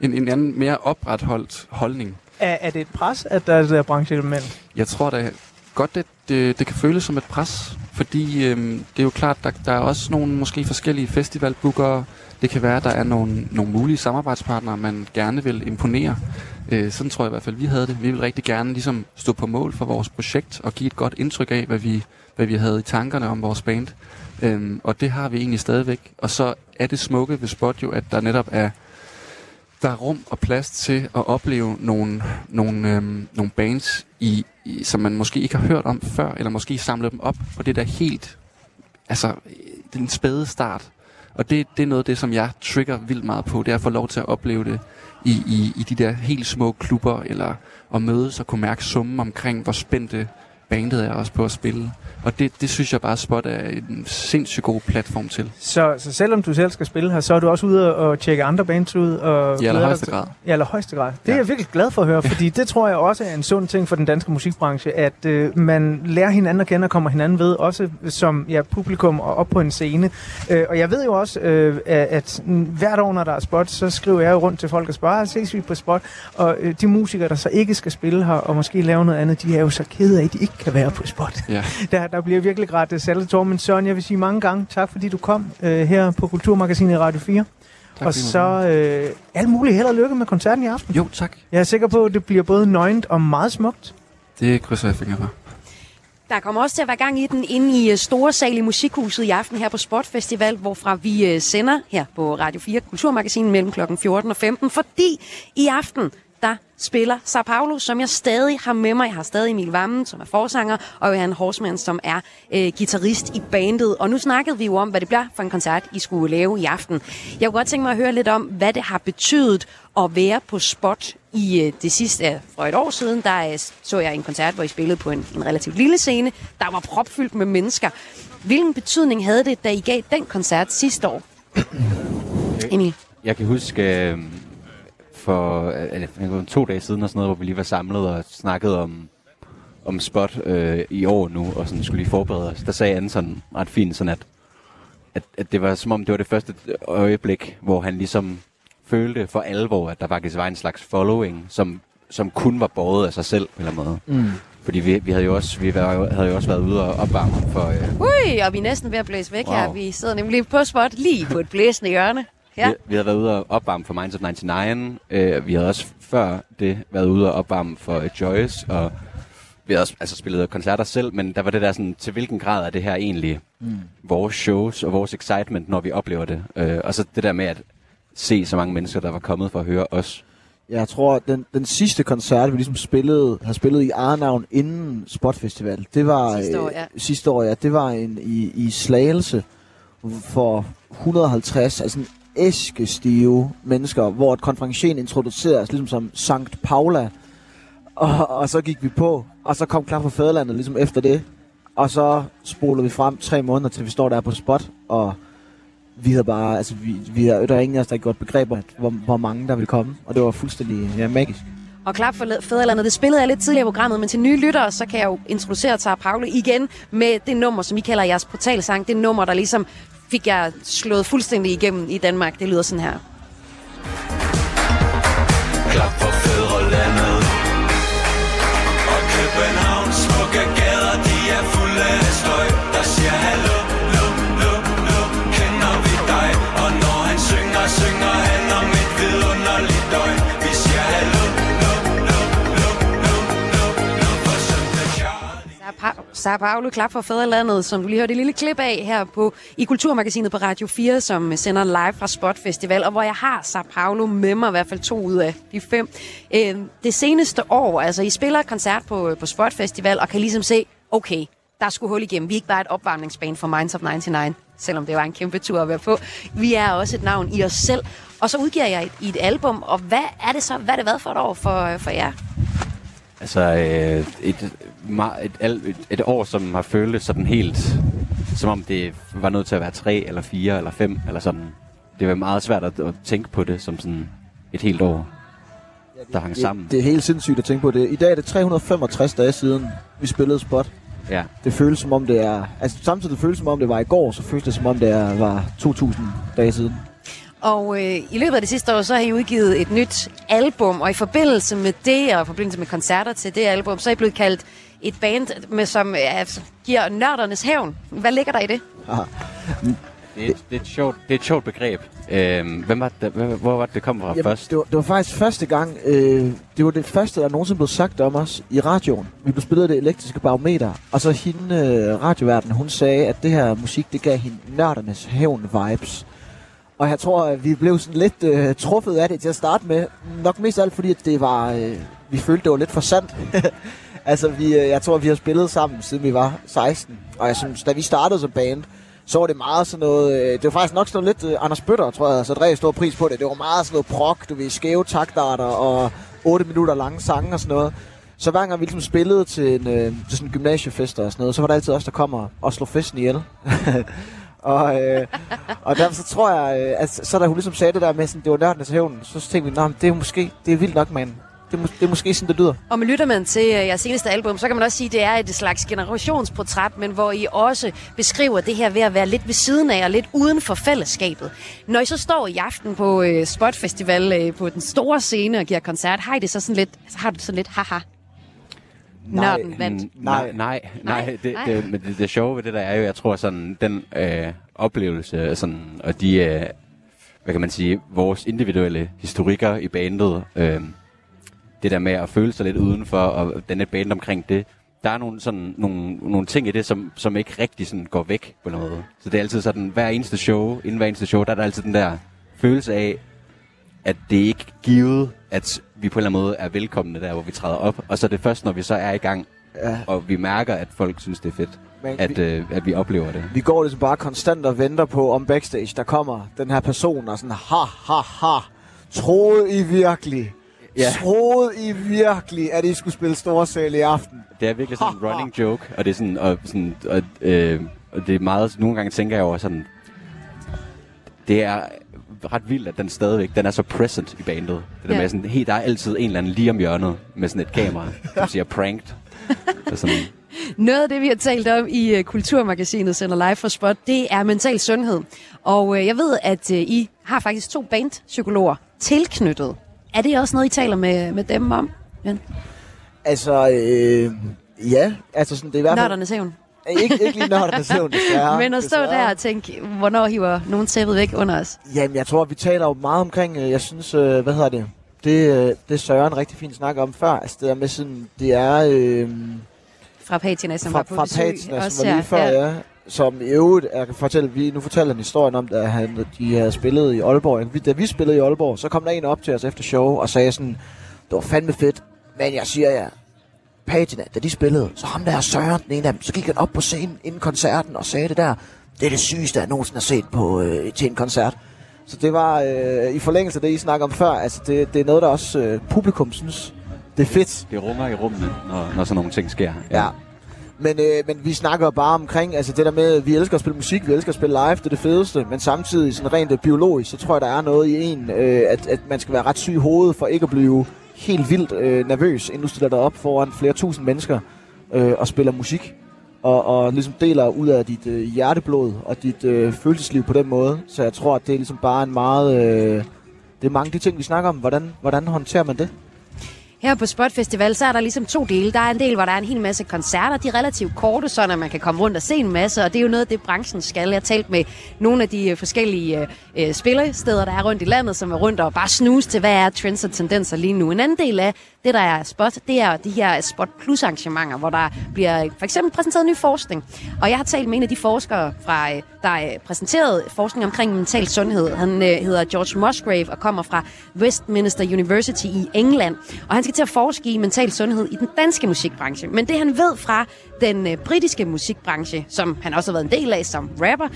en, en anden mere opretholdt holdning. Er, er det et pres, at der er det der brancheelement? Jeg tror da godt, det, det, det kan føles som et pres, fordi øh, det er jo klart, der, der er også nogle måske forskellige festivalbookere. Det kan være, der er nogle, nogle mulige samarbejdspartnere, man gerne vil imponere. Øh, sådan tror jeg i hvert fald, vi havde det. Vi vil rigtig gerne ligesom stå på mål for vores projekt og give et godt indtryk af, hvad vi, hvad vi havde i tankerne om vores band. Øhm, og det har vi egentlig stadigvæk. Og så er det smukke ved Spot jo, at der netop er der er rum og plads til at opleve nogle, nogle, øhm, nogle bands, i, i, som man måske ikke har hørt om før, eller måske samle dem op på det der helt, altså øh, den spæde start. Og det, det er noget af det, som jeg trigger vildt meget på, det er at få lov til at opleve det i, i, i de der helt små klubber, eller at mødes og kunne mærke summen omkring, hvor spændte bandet er også på at spille. Og det, det synes jeg bare, Spot er en sindssygt god platform til. Så, så selvom du selv skal spille her, så er du også ude og tjekke andre bands ud? Og I allerhøjeste grad. I allerhøjeste grad. Det ja. er jeg virkelig glad for at høre, fordi det tror jeg også er en sund ting for den danske musikbranche, at øh, man lærer hinanden at kende og kommer hinanden ved, også som ja, publikum og op på en scene. Øh, og jeg ved jo også, øh, at, hvert år, når der er spot, så skriver jeg jo rundt til folk og spørger, "Ah, ses vi på spot? Og øh, de musikere, der så ikke skal spille her og måske lave noget andet, de er jo så kede af, at de ikke kan være på spot. Ja. Der, der bliver virkelig ret uh, saltetår, men Søren, jeg vil sige mange gange tak, fordi du kom øh, her på Kulturmagasinet i Radio 4. Tak, og så øh, alt muligt held og lykke med koncerten i aften. Jo, tak. Jeg er sikker på, at det bliver både nøgent og meget smukt. Det krydser jeg fingre for. Der kommer også til at være gang i den inde i øh, Store Sal i Musikhuset i aften her på Sportfestival, hvorfra vi øh, sender her på Radio 4 Kulturmagasinet mellem kl. 14 og 15, fordi i aften der spiller Sao Paulo, som jeg stadig har med mig. Jeg har stadig Emil Vammen, som er forsanger, og Johan Horsmann, som er øh, guitarist i bandet. Og nu snakkede vi jo om, hvad det bliver for en koncert, I skulle lave i aften. Jeg kunne godt tænke mig at høre lidt om, hvad det har betydet at være på spot i øh, det sidste, øh, for et år siden, der øh, så jeg en koncert, hvor I spillede på en, en relativt lille scene, der var propfyldt med mennesker. Hvilken betydning havde det, da I gav den koncert sidste år? <clears throat> Emil? Jeg kan huske øh, for øh, to dage siden, og sådan noget, hvor vi lige var samlet og snakkede om, om spot øh, i år nu, og sådan skulle lige forberede os. Der sagde Anne sådan ret fint, sådan at, at, at det var som om, det var det første øjeblik, hvor han ligesom følte for alvor, at der faktisk var en slags following, som, som kun var båret af sig selv på en eller anden måde. Mm. Fordi vi, vi havde jo også, vi var, havde jo også været ude og opvarme for, øh, Ui, og vi er næsten ved at blæse væk wow. her. Vi sidder nemlig på spot lige på et blæsende hjørne. Ja. Vi, vi havde været ude og opvarme for Minds of 99. Øh, vi havde også før det været ude og opvarme for uh, Joyce, og vi havde også altså, spillet koncerter selv, men der var det der sådan, til hvilken grad er det her egentlig Mm. vores shows og vores excitement, når vi oplever det. Øh, og så det der med at se så mange mennesker, der var kommet for at høre os. Jeg tror, den, den sidste koncert, vi ligesom spillede, har spillet i Arnavn inden Spotfestival, det var Sidste år, øh, ja. sidste år, ja, det var en i, i Slagelse for 150, altså æskestive mennesker, hvor et konferencien introduceres ligesom som Sankt Paula, og, og så gik vi på, og så kom Klar for Fæderlandet ligesom efter det, og så spoler vi frem tre måneder, til vi står der på spot, og vi havde bare, altså vi, vi havde, der er ingen af os, der ikke godt begreb, om, hvor, hvor mange der ville komme, og det var fuldstændig ja, magisk. Og klap for Fæderlandet, det spillede jeg lidt tidligere i programmet, men til nye lyttere, så kan jeg jo introducere Tara Paule igen med det nummer, som I kalder jeres portalsang. Det nummer, der ligesom fik jeg slået fuldstændig igennem i Danmark. Det lyder sådan her. Klap for fædrelandet. Og København smukke gader De er fulde af støj. Der siger hallo, lo, lo, lo Kender vi dig? Og når han synger, synger han om Altså, Sara Pa- klap for fædrelandet, som du lige hørte et lille klip af her på, i Kulturmagasinet på Radio 4, som sender live fra Spot Festival, og hvor jeg har Sara Paolo med mig, i hvert fald to ud af de fem. Øh, det seneste år, altså I spiller et koncert på, øh, på Spot Festival, og kan ligesom se, okay, der skulle hul igennem. Vi er ikke bare et opvarmningsbane for Minds of 99, selvom det var en kæmpe tur at være på. Vi er også et navn i os selv. Og så udgiver jeg et, i et album, og hvad er det så, hvad er det været for et år for, øh, for jer? Altså øh, et, et, et, et år, som har føltes sådan helt, som om det var nødt til at være tre, eller fire, eller fem, eller sådan. Det var meget svært at, at tænke på det som sådan et helt år, der hang sammen. Det, det er helt sindssygt at tænke på det. I dag er det 365 dage siden, vi spillede spot. Ja. Det føles som om det er... Altså samtidig det føles som om det var i går, så føles det som om det er, var 2000 dage siden. Og øh, i løbet af det sidste år, så har I udgivet et nyt album, og i forbindelse med det, og i forbindelse med koncerter til det album, så er I blevet kaldt et band, med, som altså, giver nørdernes hævn. Hvad ligger der i det? Det, er, et- det, er et sjovt, det er et sjovt begreb. Øhm, hvem var det, hvor, hvor var det, det kom fra Jamen, først? Det var, det var faktisk første gang, øh, det var det første, der nogensinde blev sagt om os i radioen. Vi blev spillet af det elektriske barometer, og så hende, øh, radioverden, hun sagde, at det her musik, det gav hende nørdernes hævn-vibes. Og jeg tror, at vi blev sådan lidt øh, truffet af det til at starte med. Nok mest af alt, fordi at det var, øh, vi følte, det var lidt for sandt. <laughs> altså, vi, øh, jeg tror, vi har spillet sammen, siden vi var 16. Og jeg synes, da vi startede som band, så var det meget sådan noget... Øh, det var faktisk nok sådan noget lidt... Øh, Anders Bøtter, tror jeg, så drev stor pris på det. Det var meget sådan noget prok, du ved, skæve taktarter og 8 minutter lange sange og sådan noget. Så hver gang vi ligesom spillede til, en, øh, til sådan en gymnasiefest og sådan noget, så var der altid os, der kommer og slog festen ihjel. <laughs> og, øh, og derfor så tror jeg, øh, at så da hun ligesom sagde det der med, sådan, det var nørdenes hævn, så tænkte vi, at det er måske, det er vildt nok, mand. Det er, mås- det er måske sådan, det lyder. Og med lytter man til øh, jeres seneste album, så kan man også sige, at det er et slags generationsportræt, men hvor I også beskriver det her ved at være lidt ved siden af og lidt uden for fællesskabet. Når I så står i aften på øh, Spot Festival øh, på den store scene og giver koncert, har I det så sådan lidt, har du sådan lidt haha? Nørden vandt. Nej, nej, nej. Nej, Det, nej. det, men det, det sjove ved det der er jo, jeg tror sådan, den øh, oplevelse sådan, og de, øh, hvad kan man sige, vores individuelle historikker i bandet, øh, det der med at føle sig lidt udenfor, og den et band omkring det, der er nogle, sådan, nogle, nogle ting i det, som, som ikke rigtig sådan går væk på noget. Så det er altid sådan, hver eneste show, inden hver eneste show, der er der altid den der følelse af, at det er ikke givet, at vi på en eller anden måde er velkomne der, hvor vi træder op. Og så er det først, når vi så er i gang, Ja. og vi mærker, at folk synes, det er fedt, Men at, vi- øh, at vi oplever det. Vi går ligesom bare konstant og venter på, om backstage, der kommer den her person og sådan, ha, ha, ha, troede I virkelig? Ja. Troede I virkelig, at I skulle spille storsal i aften? Det er virkelig sådan en running joke, og det er sådan, og, sådan, og, øh, og det er meget, nogle gange tænker jeg over sådan, det er ret vildt, at den stadigvæk, den er så present i bandet. Det der Ja. med sådan, hey, der er altid en eller anden lige om hjørnet med sådan et kamera, <laughs> som siger pranked. Og sådan, Noget af det, vi har talt om i uh, Kulturmagasinet Sender Live for Spot, det er mental sundhed. Og uh, jeg ved, at uh, I har faktisk to bandpsykologer tilknyttet. Er det også noget, I taler med, med dem om? Ja. Altså, øh, ja, altså sådan, det er i hvert fald... Nørdernes hævn. Ikke, ikke lige nørdernes hævn, <laughs> desværre. Men at stå desværre. der og tænke, hvornår hiver nogen tæppet væk under os? Jamen, jeg tror, vi taler jo meget omkring, øh, jeg synes, øh, hvad hedder det? Det, øh, det Søren rigtig fint snakker om før. Altså, det er med sådan, det er... Øh, Fra Patina, som fra, var på fra besøg. Patina, også som var lige før, ja. Som i øvrigt, jeg kan fortælle, vi, nu fortæller han historien om, at han, de havde spillet i Aalborg. Da vi spillede i Aalborg, så kom der en op til os efter show og sagde sådan, det var fandme fedt, men jeg siger jer, Patina, da de spillede, så ham der Søren, den ene af dem, så gik han op på scenen inden koncerten og sagde det der, det er det sygeste, jeg nogensinde har set på, øh, til en koncert. Så det var øh, i forlængelse af det, I snakker om før, altså det, det er noget, der også øh, publikum synes, det er fedt. det runger i rummene, når, når sådan nogle ting sker. Ja. Men, øh, men vi snakker bare omkring, altså det der med, at vi elsker at spille musik, vi elsker at spille live, det er det fedeste, men samtidig sådan rent øh, biologisk, så tror jeg, der er noget i en, øh, at, at man skal være ret syg i hovedet, for ikke at blive helt vildt øh, nervøs, inden du stiller dig op foran flere tusind mennesker øh, og spiller musik. Og, og ligesom deler ud af dit øh, hjerteblod og dit øh, følelsesliv på den måde. Så jeg tror, at det er ligesom bare en meget... Øh, det er mange af de ting, vi snakker om. Hvordan, hvordan håndterer man det? Her på Spot Festival, så er der ligesom to dele. Der er en del, hvor der er en hel masse koncerter. De er relativt korte, så man kan komme rundt og se en masse. Og det er jo noget af det, branchen skal. Jeg har talt med nogle af de øh, forskellige øh, øh, spillesteder, der er rundt i landet, som er rundt og bare snuse til, hvad er trends og tendenser lige nu. En anden del af det, der er Spot, det er de her Spot Plus arrangementer, hvor der bliver for eksempel præsenteret ny forskning. Og jeg har talt med en af de forskere, fra, øh, der øh, præsenterede forskning omkring mental sundhed. Han øh, hedder George Musgrave og kommer fra Westminster University i England. Og han skal til at forske i mental sundhed i den danske musikbranche. Men det han ved fra den øh, britiske musikbranche, som han også har været en del af som rapper,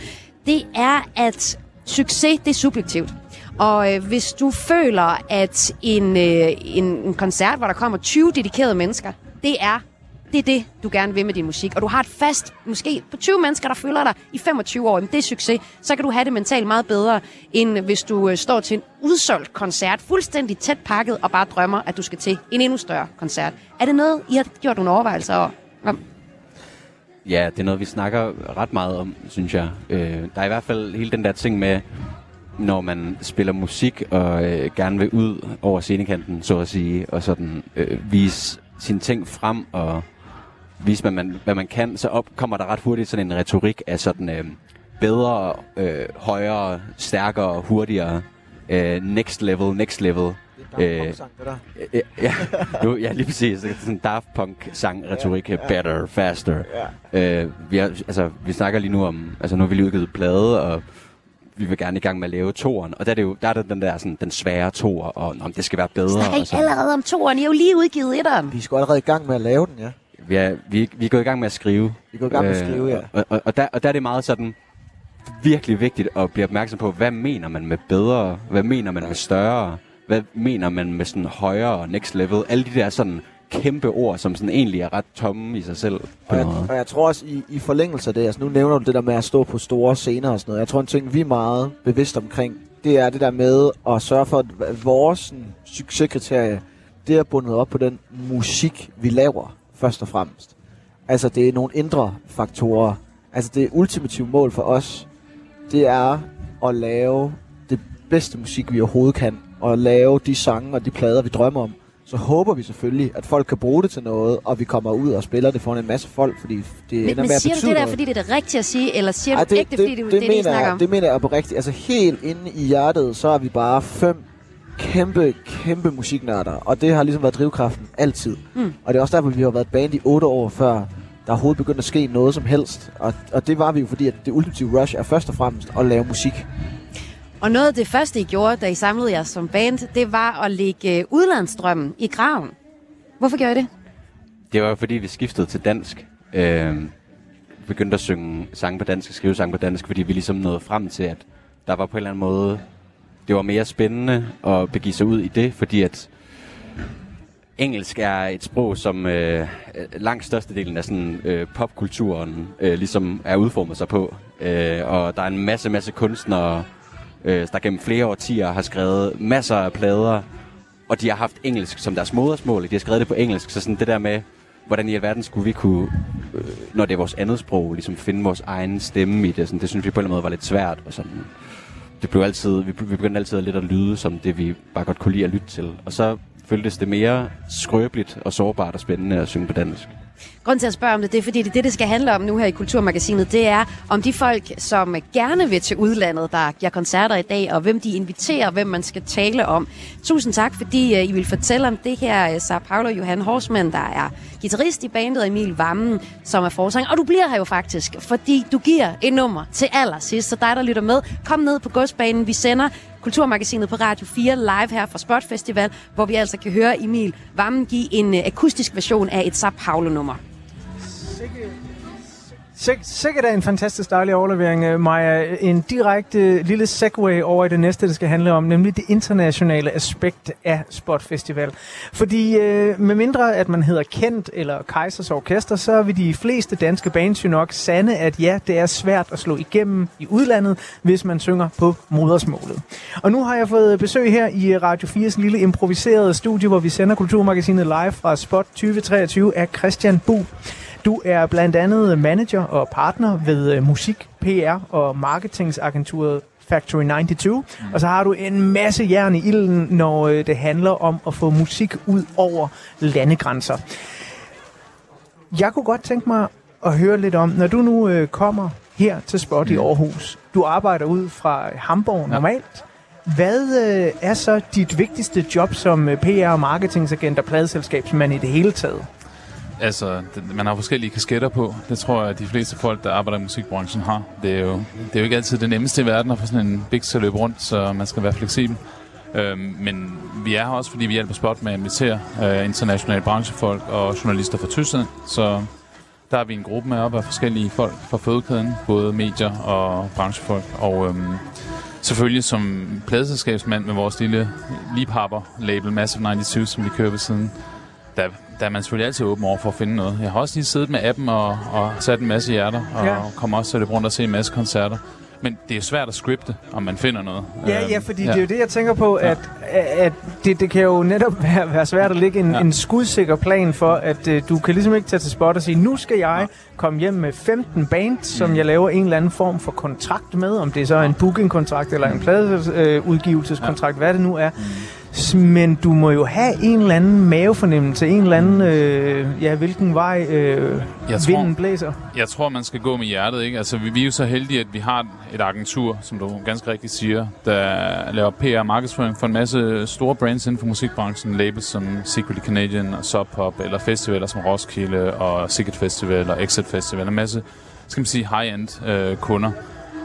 det er, at succes, det er subjektivt. Og øh, hvis du føler, at en, øh, en, en koncert, hvor der kommer 20 dedikerede mennesker, det er det er det, du gerne vil med din musik. Og du har et fast, måske på 20 mennesker, der følger dig i 25 år, jamen det er succes. Så kan du have det mentalt meget bedre, end hvis du øh, står til en udsolgt koncert, fuldstændig tæt pakket, og bare drømmer, at du skal til en endnu større koncert. Er det noget, I har gjort nogle overvejelser over? om? Ja, det er noget, vi snakker ret meget om, synes jeg. Øh, der er i hvert fald hele den der ting med, når man spiller musik og øh, gerne vil ud over scenekanten, så at sige, og sådan øh, vise sine ting frem og vise, hvad man, hvad man kan, så op, kommer der ret hurtigt sådan en retorik af sådan øh, bedre, øh, højere, stærkere, hurtigere, øh, next level, next level. Øh. Ja, ja, nu, ja, lige præcis. Det er sådan Daft Punk-sang-retorik. Ja, ja. Better, faster. Ja. Øh, vi, er, altså, vi snakker lige nu om... Altså, nu har vi lige udgivet plade, og vi vil gerne i gang med at lave toren. Og der er, det jo, der er det den der sådan, den svære tor, og om det skal være bedre. Og sådan. allerede om to år, I har jo lige udgivet etteren. Vi sgu allerede i gang med at lave den, ja. Vi er, vi, vi er gået i gang med at skrive. Vi er gået i gang med at skrive, ja. Og, og, og, der, og der er det meget sådan virkelig vigtigt at blive opmærksom på, hvad mener man med bedre? Hvad mener man med større? Hvad mener man med sådan højere og next level? Alle de der sådan kæmpe ord, som sådan egentlig er ret tomme i sig selv. Og jeg, og jeg tror også, i, i forlængelse af det, altså nu nævner du det der med at stå på store scener og sådan noget. Jeg tror, en ting, vi er meget bevidst omkring, det er det der med at sørge for, at vores succeskriterie, det er bundet op på den musik, vi laver, først og fremmest. Altså, det er nogle indre faktorer. Altså, det ultimative mål for os, det er at lave det bedste musik, vi overhovedet kan. Og lave de sange og de plader, vi drømmer om. Så håber vi selvfølgelig, at folk kan bruge det til noget, og vi kommer ud og spiller det foran en masse folk, fordi det Men, ender men med at siger du det der, noget. fordi det er det rigtige at sige, eller siger Ej, du ægte, fordi det, det, det, det, mener snakker om? det mener jeg på rigtigt. Altså helt inde i hjertet, så er vi bare fem kæmpe, kæmpe musiknørder. Og det har ligesom været drivkraften altid. Mm. Og det er også derfor, vi har været et band i otte år før der overhovedet begyndte at ske noget som helst. Og, og det var vi jo, fordi at det ultimative rush er først og fremmest at lave musik. Og noget af det første, I gjorde, da I samlede jer som band, det var at lægge udlandsdrømmen udlandsstrømmen i graven. Hvorfor gjorde I det? Det var fordi, vi skiftede til dansk. Øh, begyndte at synge sange på dansk og skrive sange på dansk, fordi vi ligesom nåede frem til, at der var på en eller anden måde, det var mere spændende at begive sig ud i det, fordi at engelsk er et sprog, som øh, langt størstedelen af sådan, øh, popkulturen øh, ligesom er udformet sig på. Øh, og der er en masse, masse kunstnere, øh, der gennem flere årtier har skrevet masser af plader, og de har haft engelsk som deres modersmål. De har skrevet det på engelsk, så sådan det der med, hvordan i alverden skulle vi kunne, øh, når det er vores andet sprog, ligesom finde vores egen stemme i det. Sådan, det synes vi på en eller anden måde var lidt svært. Og sådan, det blev altid, vi, vi begyndte altid lidt at lyde som det, vi bare godt kunne lide at lytte til. Og så føltes det mere skrøbeligt og sårbart og spændende at synge på dansk. Grunden til at spørge om det, det er fordi, det det, det skal handle om nu her i Kulturmagasinet. Det er om de folk, som gerne vil til udlandet, der giver koncerter i dag, og hvem de inviterer, hvem man skal tale om. Tusind tak, fordi uh, I vil fortælle om det her. Øh, uh, Sara Paolo Johan Horsmann, der er guitarist i bandet, og Emil Vammen, som er forsang. Og du bliver her jo faktisk, fordi du giver et nummer til allersidst. Så dig, der lytter med, kom ned på godsbanen. Vi sender Kulturmagasinet på Radio 4 live her fra Spot Festival, hvor vi altså kan høre Emil Vammen give en øh, akustisk version af et Sao Paulo-nummer. Sik- Sikkert er en fantastisk dejlig overlevering, øh, Maja. En direkte lille segue over i det næste, det skal handle om, nemlig det internationale aspekt af Spot Festival. Fordi øh, med mindre at man hedder Kent eller Kaisers Orkester, så vil de fleste danske bands jo nok sande, at ja, det er svært at slå igennem i udlandet, hvis man synger på modersmålet. Og nu har jeg fået besøg her i Radio 4's lille improviserede studie, hvor vi sender Kulturmagasinet live fra Spot 2023 af Christian Bu. Du er blandt andet manager og partner ved øh, musik, PR og marketingsagenturet Factory 92. Mm. Og så har du en masse jern i ilden, når øh, det handler om at få musik ud over landegrænser. Jeg kunne godt tænke mig at høre lidt om, når du nu øh, kommer her til Spot mm. i Aarhus. Du arbejder ud fra Hamburg normalt. Hvad øh, er så dit vigtigste job som PR- og marketingsagent og pladeselskabsmand i det hele taget? Altså, det, man har forskellige kasketter på. Det tror jeg, at de fleste folk, der arbejder i musikbranchen har. Det er jo, det er jo ikke altid det nemmeste i verden at få sådan en big at løbe rundt, så man skal være fleksibel. Øh, men vi er her også, fordi vi hjælper Spot med at invitere øh, internationale branchefolk og journalister fra Tyskland. Så der er vi en gruppe med op af forskellige folk fra fødekæden, både medier og branchefolk. Og øhm, selvfølgelig som pladeselskabsmand med vores lille Lipapper-label Massive 92, som vi kører ved siden, der, der er man selvfølgelig altid åben over for at finde noget. Jeg har også lige siddet med appen og, og sat en masse hjerter, og Ja. ja. kommer også til det rundt og se en masse koncerter. Men det er svært at scripte, om man finder noget. Ja, Øhm, ja, fordi ja. det er jo det, jeg tænker på, at, at det, det kan jo netop <laughs> være, være svært at lægge en, ja. Ja. en skudsikker plan for, at uh, du kan ligesom ikke tage til spot og sige, nu skal jeg komme hjem med 15 bands, som Mm. jeg laver en eller anden form for kontrakt med, om det så er en bookingkontrakt eller en pladeudgivelseskontrakt, hvad det nu er. S- Men du må jo have en eller anden mavefornemmelse, en eller anden, øh, ja, hvilken vej øh, Jeg tror- vinden blæser. Jeg tror, man skal gå med hjertet, ikke? Altså, vi, vi er jo så heldige, at vi har et agentur, som du ganske rigtigt siger, der laver PR markedsføring for en masse store brands inden for musikbranchen. Labels som Secretly Canadian og Sub Pop, eller festivaler som Roskilde og Sicket Festival og Exit Festival. En masse, skal man sige, high-end øh, kunder.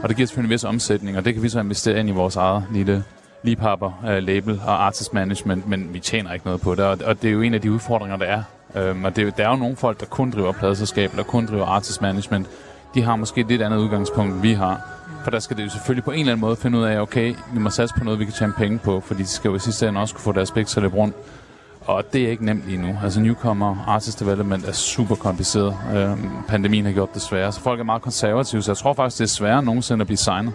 Og det giver selvfølgelig en vis omsætning, og det kan vi så investere ind i vores eget lille liebhaber, uh, label og artist management, men vi tjener ikke noget på det, og, og det er jo en af de udfordringer, der er. Um, og det, der er jo nogle folk, der kun driver pladeselskab, eller kun driver artist management. De har måske et lidt andet udgangspunkt, end vi har. For der skal det jo selvfølgelig på en eller anden måde finde ud af, okay, vi må satse på noget, vi kan tjene penge på, fordi de skal jo i sidste ende også kunne få deres penge til at løbe rundt. Og det er ikke nemt lige nu. Altså newcomer artist development er super kompliceret. Øhm, pandemien har gjort det sværere, så folk er meget konservative, så jeg tror faktisk, det er sværere end nogensinde at blive signet.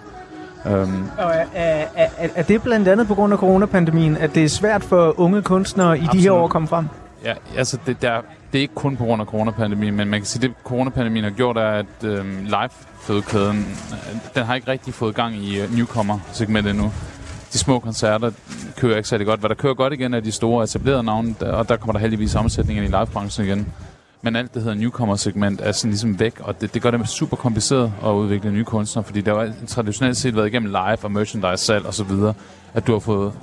Øhm, Og er, er, er, er det blandt andet på grund af coronapandemien, at det er svært for unge kunstnere i de her Absolut. år at komme frem? Ja, altså det, der, det er ikke kun på grund af coronapandemien, men man kan sige, at det coronapandemien har gjort, er, at øhm, live-fødekæden, øh, den har ikke rigtig fået gang i uh, newcomer-segmentet endnu. De små koncerter kører ikke særlig godt. Hvad der kører godt igen er de store etablerede navne, og der kommer der heldigvis omsætning ind i livebranchen igen. Men alt det hedder newcomer-segment er sådan ligesom væk, og det, det gør det super kompliceret at udvikle nye kunstnere, fordi der har traditionelt set været igennem live og merchandise salg og så videre, at du har fået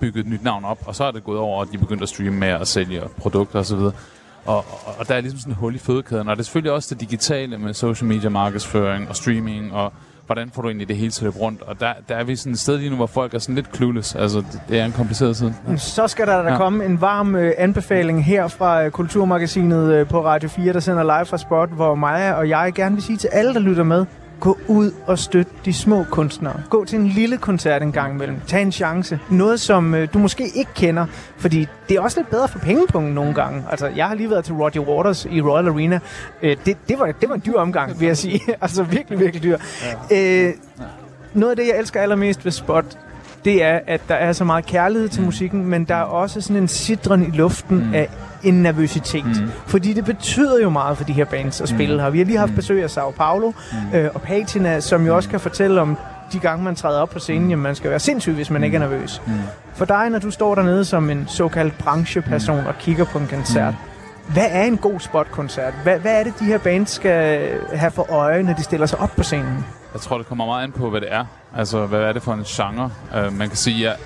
bygget et nyt navn op, og så er det gået over, at de er begyndt at streame med og sælge produkter og så videre. Og, og, og der er ligesom sådan et hul i fødekæden, og det er selvfølgelig også det digitale med social media markedsføring og streaming, og hvordan får du egentlig det hele til at løbe rundt. Og der, der er vi sådan et sted lige nu, hvor folk er sådan lidt clueless. Altså, det, det er en kompliceret tid. Så skal der da Ja. ja. komme en varm øh, anbefaling her fra øh, Kulturmagasinet øh, på Radio 4, der sender live fra Spot, hvor mig og jeg gerne vil sige til alle, der lytter med, gå ud og støt de små kunstnere. Gå til en lille koncert en gang imellem. Tag en chance. Noget, som øh, du måske ikke kender, fordi det er også lidt bedre for pengepunkten nogle gange. Altså, jeg har lige været til Roger Waters i Royal Arena. Øh, det, det, var, det var en dyr omgang, vil jeg sige. <laughs> altså, virkelig, virkelig dyr. Øh, noget af det, jeg elsker allermest ved Spot, det er, at der er så meget kærlighed til musikken, men der er også sådan en sidren i luften mm. af en nervøsitet. Mm. Fordi det betyder jo meget for de her bands at spille her. Vi har lige haft besøg af Sao Paulo mm. øh, og Patina, som jo også kan fortælle om de gange, man træder op på scenen, jamen man skal være sindssyg, hvis man ikke er nervøs. Mm. For dig, når du står dernede som en såkaldt brancheperson og kigger på en koncert, hvad er en god spotkoncert? Hvad, hvad er det, de her bands skal have for øje, når de stiller sig op på scenen? Jeg tror, det kommer meget an på, hvad det er. Altså, hvad er det for en genre? Uh, man kan sige, jeg,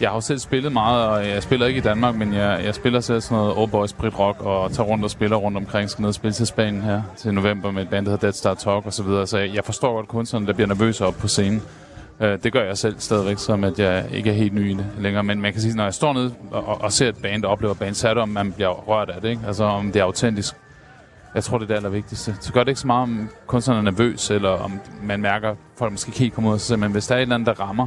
jeg har jo selv spillet meget, og jeg spiller ikke i Danmark, men jeg, jeg spiller selv sådan noget Old Boys Brit Rock, og tager rundt og spiller rundt omkring. Skal ned og spille til Spanien her til november med et band, der hedder Dead Star Talk og så videre. Så jeg, forstår godt kunstnerne, der bliver nervøse op på scenen. Uh, det gør jeg selv stadigvæk, som at jeg ikke er helt ny i det længere. Men man kan sige, når jeg står nede og, og, ser et band og oplever band, så er det, om man bliver rørt af det. Ikke? Altså, om det er autentisk. Jeg tror, det er det allervigtigste. Så gør det ikke så meget, om kunstneren er nervøs, eller om man mærker, at folk måske ikke helt kommer ud af sig selv. Men hvis der er et eller andet, der rammer,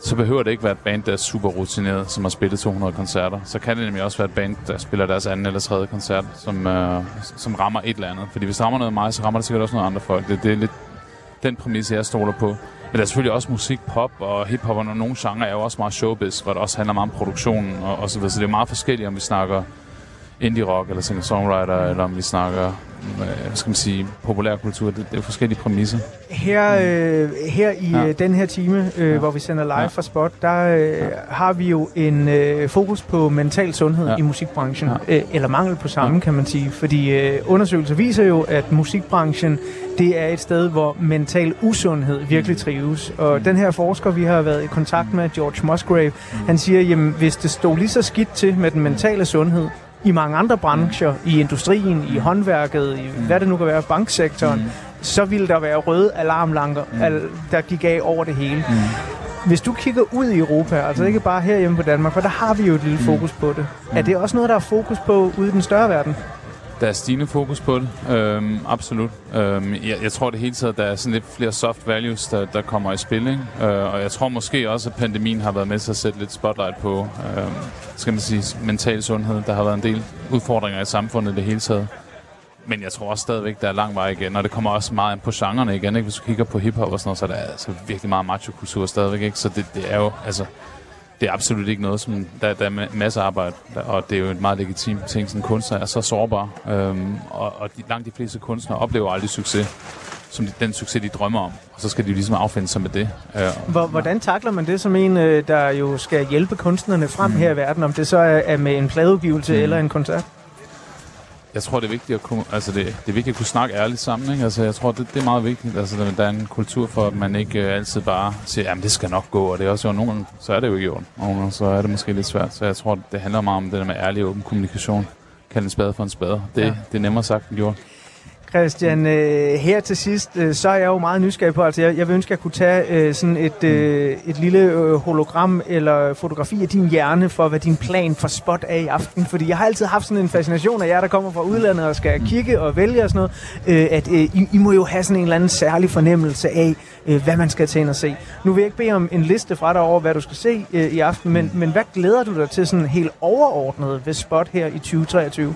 så behøver det ikke være et band, der er super rutineret, som har spillet 200 koncerter. Så kan det nemlig også være et band, der spiller deres anden eller tredje koncert, som, øh, som rammer et eller andet. Fordi hvis det rammer noget af mig, så rammer det sikkert også noget andre folk. Det, det er lidt den præmis, jeg stoler på. Men der er selvfølgelig også musik, pop og hiphop, og nogle genrer er jo også meget showbiz, hvor det også handler meget om produktionen og, og så videre. Så det er meget forskelligt, om vi snakker indie rock eller singer-songwriter, eller om vi snakker, øh, hvad skal man sige, populærkultur. Det, det er forskellige præmisser. Her, øh, her i Ja. ja. den her time, øh, ja. hvor vi sender live Ja. fra Spot, der øh, ja. har vi jo en øh, fokus på mental sundhed Ja. i musikbranchen. Ja. Øh, eller mangel på samme, Ja. kan man sige. Fordi øh, undersøgelser viser jo, at musikbranchen det er et sted, hvor mental usundhed virkelig Mm. trives. Og den her forsker, vi har været i kontakt med, George Musgrave, Mm. han siger, jamen hvis det stod lige så skidt til med den mentale sundhed, i mange andre brancher, i industrien, i håndværket, i hvad det nu kan være, banksektoren, Mm. så ville der være røde alarmlamper, Mm. al- der gik af over det hele. Mm. Hvis du kigger ud i Europa, altså ikke bare herhjemme på Danmark, for der har vi jo et Mm. lille fokus på det. Er det også noget, der er fokus på ude i den større verden? Der er stigende fokus på det, øhm, absolut. Øhm, jeg, jeg tror det hele taget, der er sådan lidt flere soft values, der, der kommer i spil. Ikke? Øh, og jeg tror måske også, at pandemien har været med til at sætte lidt spotlight på, øhm, skal man sige, mental sundhed. Der har været en del udfordringer i samfundet i det hele taget. Men jeg tror også stadigvæk, der er lang vej igen, og det kommer også meget ind på genrerne igen. Ikke? Hvis du kigger på hiphop og sådan noget, så er der altså virkelig meget macho-kultur stadigvæk. Ikke? Så det, det er jo, altså, det er absolut ikke noget, som der, der er ma- masser af arbejde, og det er jo et meget legitimt ting, sådan kunstner er så sårbar, øhm, og, og de, langt de fleste kunstnere oplever aldrig succes, som de, den succes, de drømmer om, og så skal de jo ligesom affinde sig med det. Øh, Hvor, hvordan takler man det som en, øh, der jo skal hjælpe kunstnerne frem her i verden, om det så er, er med en pladeudgivelse Mm. eller en koncert? Jeg tror, det er vigtigt at kunne, altså det, det er vigtigt at kunne snakke ærligt sammen. Ikke? Altså, jeg tror, det, det er meget vigtigt. Altså, der, er en kultur for, at man ikke øh, altid bare siger, jamen det skal nok gå, og det er også jo nogle gange, så er det jo ikke i orden. Og nogle gange, så er det måske lidt svært. Så jeg tror, det handler meget om det der med ærlig og åben kommunikation. Kald en spade for en spade. Det, ja. det er nemmere sagt end gjort. Christian, øh, her til sidst, øh, så er jeg jo meget nysgerrig på, altså jeg, jeg vil ønske, at jeg kunne tage øh, sådan et, øh, et lille øh, hologram eller fotografi af din hjerne for, hvad din plan for spot er i aften. Fordi jeg har altid haft sådan en fascination af jer, der kommer fra udlandet og skal kigge og vælge og sådan noget, øh, at øh, I, I må jo have sådan en eller anden særlig fornemmelse af, øh, hvad man skal til ind og se. Nu vil jeg ikke bede om en liste fra dig over, hvad du skal se øh, i aften, men, men hvad glæder du dig til sådan helt overordnet ved spot her i 2023?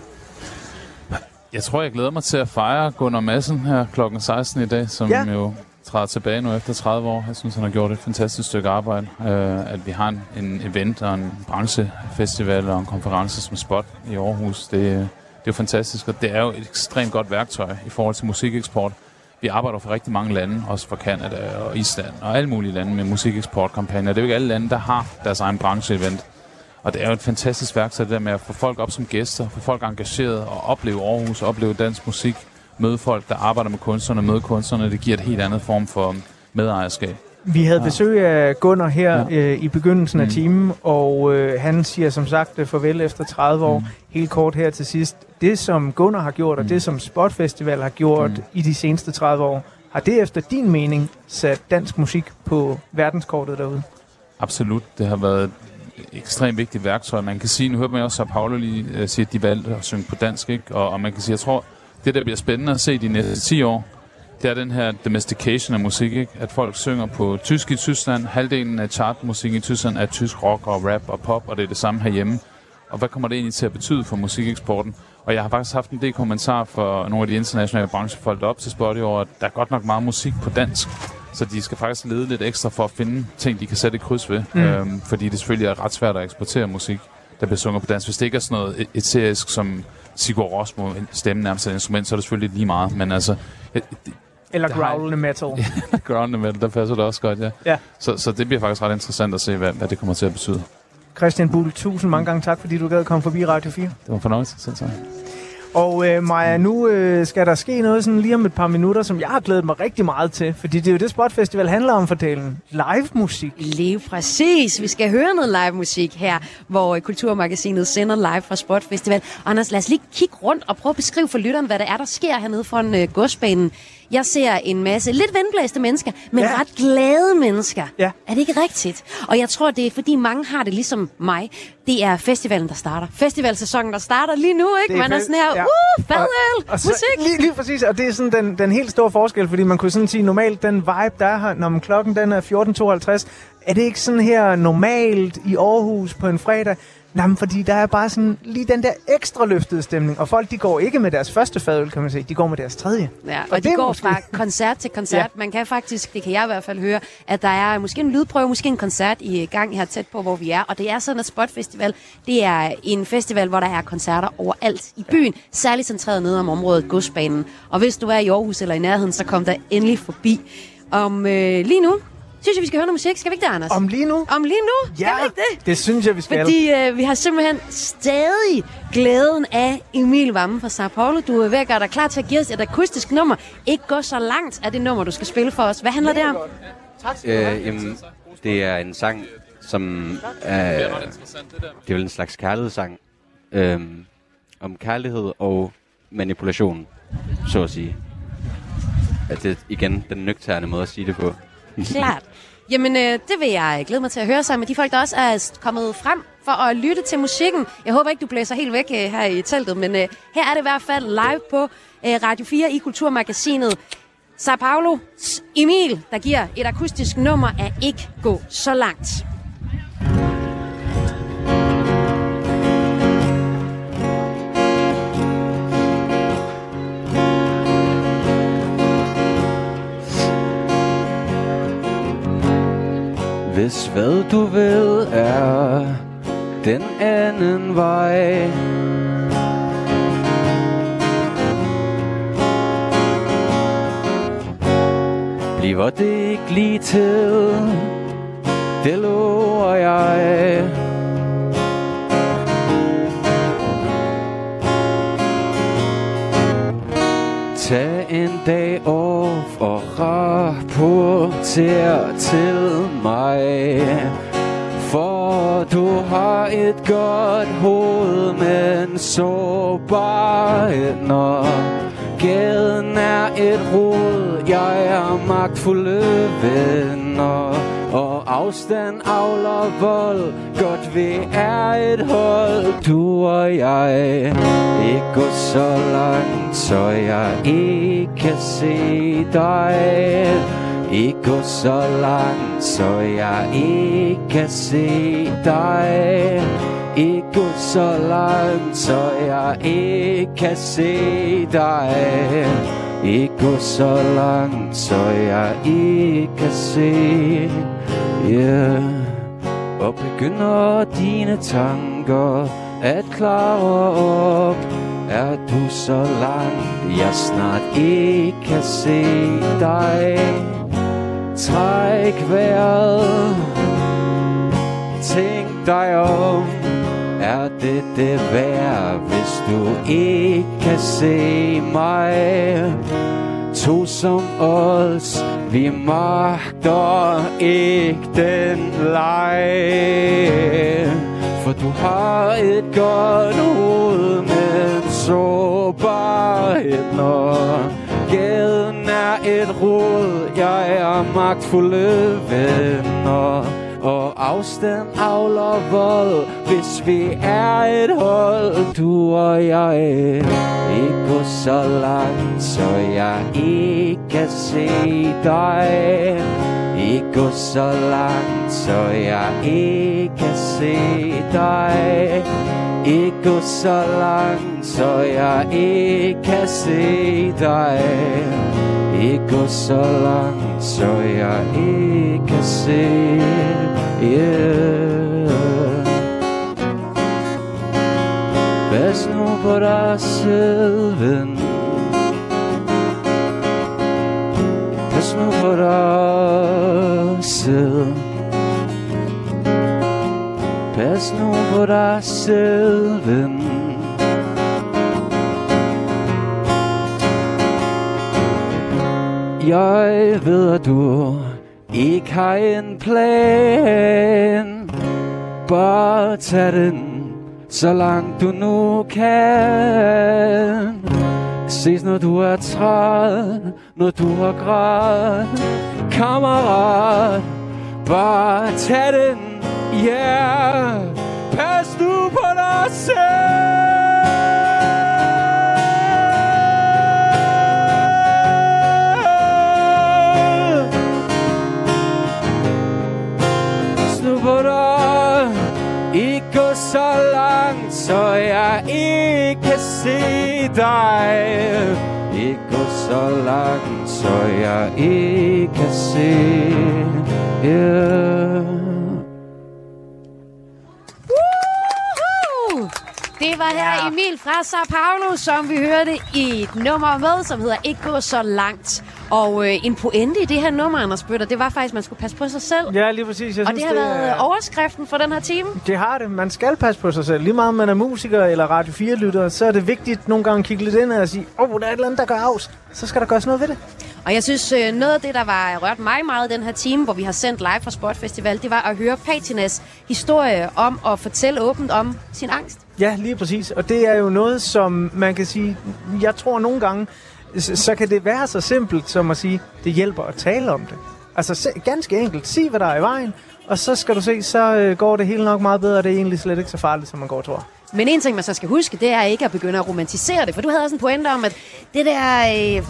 Jeg tror, jeg glæder mig til at fejre Gunnar Madsen her klokken 16 i dag, som Ja. jo træder tilbage nu efter 30 år. Jeg synes, han har gjort et fantastisk stykke arbejde. Uh, at vi har en, en event og en branchefestival og en konference som Spot i Aarhus, det, det er jo fantastisk. Og det er jo et ekstremt godt værktøj i forhold til musikeksport. Vi arbejder for rigtig mange lande, også for Canada og Island og alle mulige lande med musikeksportkampagner. Det er jo ikke alle lande, der har deres egen brancheevent. Og det er jo et fantastisk værktøj, det der med at få folk op som gæster, få folk engageret og opleve Aarhus, opleve dansk musik, møde folk, der arbejder med kunstnerne, møde kunstnerne. Det giver et helt andet form for medejerskab. Vi havde Ja. besøg af Gunnar her Ja. øh, i begyndelsen af Mm. timen, og øh, han siger som sagt øh, farvel efter 30 år. Mm. Helt kort her til sidst. Det, som Gunnar har gjort, og Mm. det, som Spot Festival har gjort Mm. i de seneste 30 år, har det efter din mening sat dansk musik på verdenskortet derude? Absolut. Det har været et ekstremt vigtigt værktøj. Man kan sige, nu hørte man også, at Paolo lige øh, uh, sige, at de valgte at synge på dansk, ikke? Og, og man kan sige, jeg tror, det der bliver spændende at se de næste 10 år, det er den her domestication af musik, ikke? At folk synger på tysk i Tyskland. Halvdelen af chartmusik i Tyskland er tysk rock og rap og pop, og det er det samme herhjemme. Og hvad kommer det egentlig til at betyde for musikeksporten? Og jeg har faktisk haft en del kommentarer fra nogle af de internationale branchefolk op til Spotify over, at der er godt nok meget musik på dansk. Så de skal faktisk lede lidt ekstra for at finde ting, de kan sætte et kryds ved. Mm. Øhm, fordi det selvfølgelig er ret svært at eksportere musik, der bliver sunget på dansk. Hvis det ikke er sådan noget eterisk som Sigur Ros må stemme nærmest et instrument, så er det selvfølgelig lige meget. Men altså, Eller Det har jeg- growlende metal? <laughs> metal, der passer det også godt, ja. Ja. Så, så det bliver faktisk ret interessant at se, hvad, hvad det kommer til at betyde. Christian Bull, tusind mange gange tak, fordi du gad komme forbi Radio 4. Det var en fornøjelse, selv tak. Og øh, Maja, nu øh, skal der ske noget sådan lige om et par minutter, som jeg har glædet mig rigtig meget til. Fordi det er jo det, Spot Festival handler om for delen. Live musik. Lige præcis. Vi skal høre noget live musik her, hvor Kulturmagasinet sender live fra Spotfestival. Anders, lad os lige kigge rundt og prøve at beskrive for lytteren, hvad der er, der sker hernede foran øh, godsbanen. Jeg ser en masse lidt vendblæste mennesker, men Ja. ret glade mennesker. Ja. Er det ikke rigtigt? Og jeg tror, det er fordi mange har det ligesom mig. Det er festivalen, der starter. Festivalsæsonen, der starter lige nu, ikke? Man er sådan her, ja. uh, fadøl, Og så, musik. lige, lige præcis, og det er sådan den, den helt store forskel, fordi man kunne sådan sige, normalt den vibe, der er her, når klokken den er 14.52, er det ikke sådan her normalt i Aarhus på en fredag? Nej, men fordi der er bare sådan lige den der ekstra løftede stemning, og folk de går ikke med deres første fadøl, kan man sige, de går med deres tredje. Ja, Og og de går måske- fra koncert til koncert. Ja. Man kan faktisk, det kan jeg i hvert fald høre, at der er måske en lydprøve, måske en koncert i gang her tæt på, hvor vi er. Og det er sådan, at Spot Festival, det er en festival, hvor der er koncerter overalt i byen, særligt centreret ned om området Godsbanen. Og hvis du er i Aarhus eller i nærheden, så kom der endelig forbi. Om øh, lige nu, synes jeg, vi skal høre noget musik. Skal vi ikke det, Anders? Om lige nu? Om lige nu? Skal vi ikke det? det synes jeg, vi skal. Fordi øh, vi har simpelthen stadig glæden af Emil Vammen fra Sao Paulo. Du er ved at gøre dig klar til at give os et akustisk nummer. Ikke gå så langt af det nummer, du skal spille for os. Hvad handler det om? Øh, jamen, det er en sang, som er... Det er vel en slags kærlighedssang. Øhm, om kærlighed og manipulation, så at sige. At det er igen den nøgterne måde at sige det på. Klart. Jamen, øh, det vil jeg glæde mig til at høre sammen med de folk, der også er kommet frem for at lytte til musikken. Jeg håber ikke, du blæser helt væk øh, her i teltet, men øh, her er det i hvert fald live på øh, Radio 4 i Kulturmagasinet. Sao Paulo Emil, der giver et akustisk nummer af Ikke gå så langt. Hvis hvad du vil er den anden vej. Bliver det ikke lige til? Det lover jeg. En dag off og rapporter til mig For du har et godt hoved, men sårbarhed Når gaden et rod, jeg er magtfulde venner. Og afstand avler vold, godt vi er et hold, du og jeg. Ikke gå så langt, så jeg ikke kan se dig. Ikke gå så langt, så jeg ikke kan se dig. Ikke gå så langt, så jeg ikke kan se dig. Ikke gå så langt, så jeg ikke kan se yeah. Og begynder dine tanker at klare op. Er du så langt, jeg snart ikke kan se dig? Træk vejret. Tænk dig om. Er det det værd, hvis du ikke kan se mig? To som os, vi magter ikke den leg. For du har et godt hoved, men sårbarhed når Gaden er et rod, jeg er magtfulde venner og afstand avler vold, hvis vi er et hold, du og jeg. Ikke gå så langt, så jeg ikke kan se dig. Ikke gå så langt, så jeg ikke kan se dig. Ikke gå så langt, så jeg ikke kan se dig. Ikke gå så langt, så jeg ikke kan se yeah. Pas nu på dig selv, ven Pas nu på dig selv Pas nu på dig selv, ven Jeg ved, at du ikke har en plan. Bare tag den, så langt du nu kan. Ses, når du er træt, når du har grædt Kammerat, bare tag den, ja. Yeah. Pas nu på dig selv. Jeg ikke se dig. Ikke gå så langt, så jeg ikke kan se. Yeah. Det var her Emil fra Sao Paulo, som vi hørte i et nummer med, som hedder Ikke gå så langt. Og øh, en pointe i det her nummer, Anders Bøtter, det var faktisk, at man skulle passe på sig selv. Ja, lige præcis. Jeg og synes, det har været er- overskriften for den her time. Det har det. Man skal passe på sig selv. Lige meget om man er musiker eller Radio 4-lytter, så er det vigtigt nogle gange at kigge lidt ind og sige, åh, oh, der er et eller andet, der gør afs. Så skal der gøres noget ved det. Og jeg synes, øh, noget af det, der var rørt mig meget i den her time, hvor vi har sendt live fra Sport Festival, det var at høre Patinas historie om at fortælle åbent om sin angst. Ja, lige præcis. Og det er jo noget, som man kan sige, jeg tror nogle gange, s- så kan det være så simpelt som at sige, det hjælper at tale om det. Altså se, ganske enkelt, sig hvad der er i vejen, og så skal du se, så øh, går det hele nok meget bedre, og det er egentlig slet ikke så farligt, som man går og tror. Men en ting, man så skal huske, det er ikke at begynde at romantisere det. For du havde også en pointe om, at det der øh,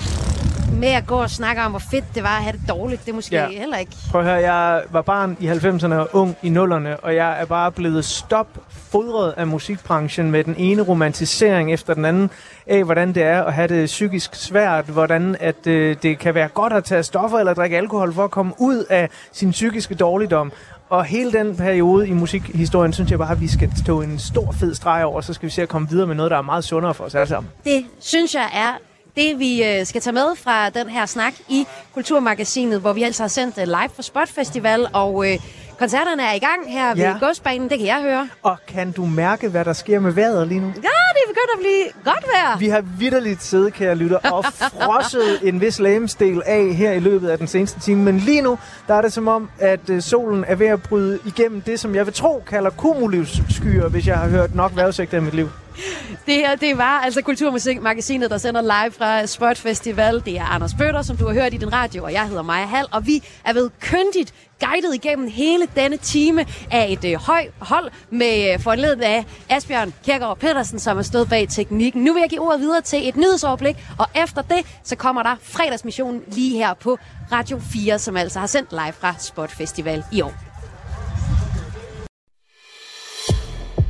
med at gå og snakke om, hvor fedt det var at have det dårligt, det er måske Ja. ja. heller ikke. Prøv at høre, jeg var barn i 90'erne og ung i 0'erne, og jeg er bare blevet stop fodret af musikbranchen med den ene romantisering efter den anden af, hvordan det er at have det psykisk svært, hvordan at øh, det kan være godt at tage stoffer eller drikke alkohol for at komme ud af sin psykiske dårligdom. Og hele den periode i musikhistorien, synes jeg bare, at vi skal stå en stor fed streg over, så skal vi se at komme videre med noget, der er meget sundere for os alle sammen. Det synes jeg er det, vi øh, skal tage med fra den her snak i Kulturmagasinet, hvor vi altså har sendt øh, live fra Spot Festival, og øh, koncerterne er i gang her Ja. ved Godsbanen, det kan jeg høre. Og kan du mærke, hvad der sker med vejret lige nu? Ja, det er begyndt at blive godt vejr. Vi har vidderligt siddet, kære lytter, og <laughs> frosset en vis lamesdel af her i løbet af den seneste time. Men lige nu, der er det som om, at øh, solen er ved at bryde igennem det, som jeg vil tro kalder cumulus skyer, hvis jeg har hørt nok vejrudsigter i mit liv. Det her, det var altså Kulturmagasinet, der sender live fra Spot Festival. Det er Anders Bøtter, som du har hørt i din radio, og jeg hedder Maja Hall, og vi er ved kyndigt guidet igennem hele denne time af et øh, høj hold med øh, forledet af Asbjørn Kjergaard Petersen, som er stået bag teknikken. Nu vil jeg give ordet videre til et nyhedsoverblik, og efter det, så kommer der fredagsmissionen lige her på Radio 4, som altså har sendt live fra Spot Festival i år.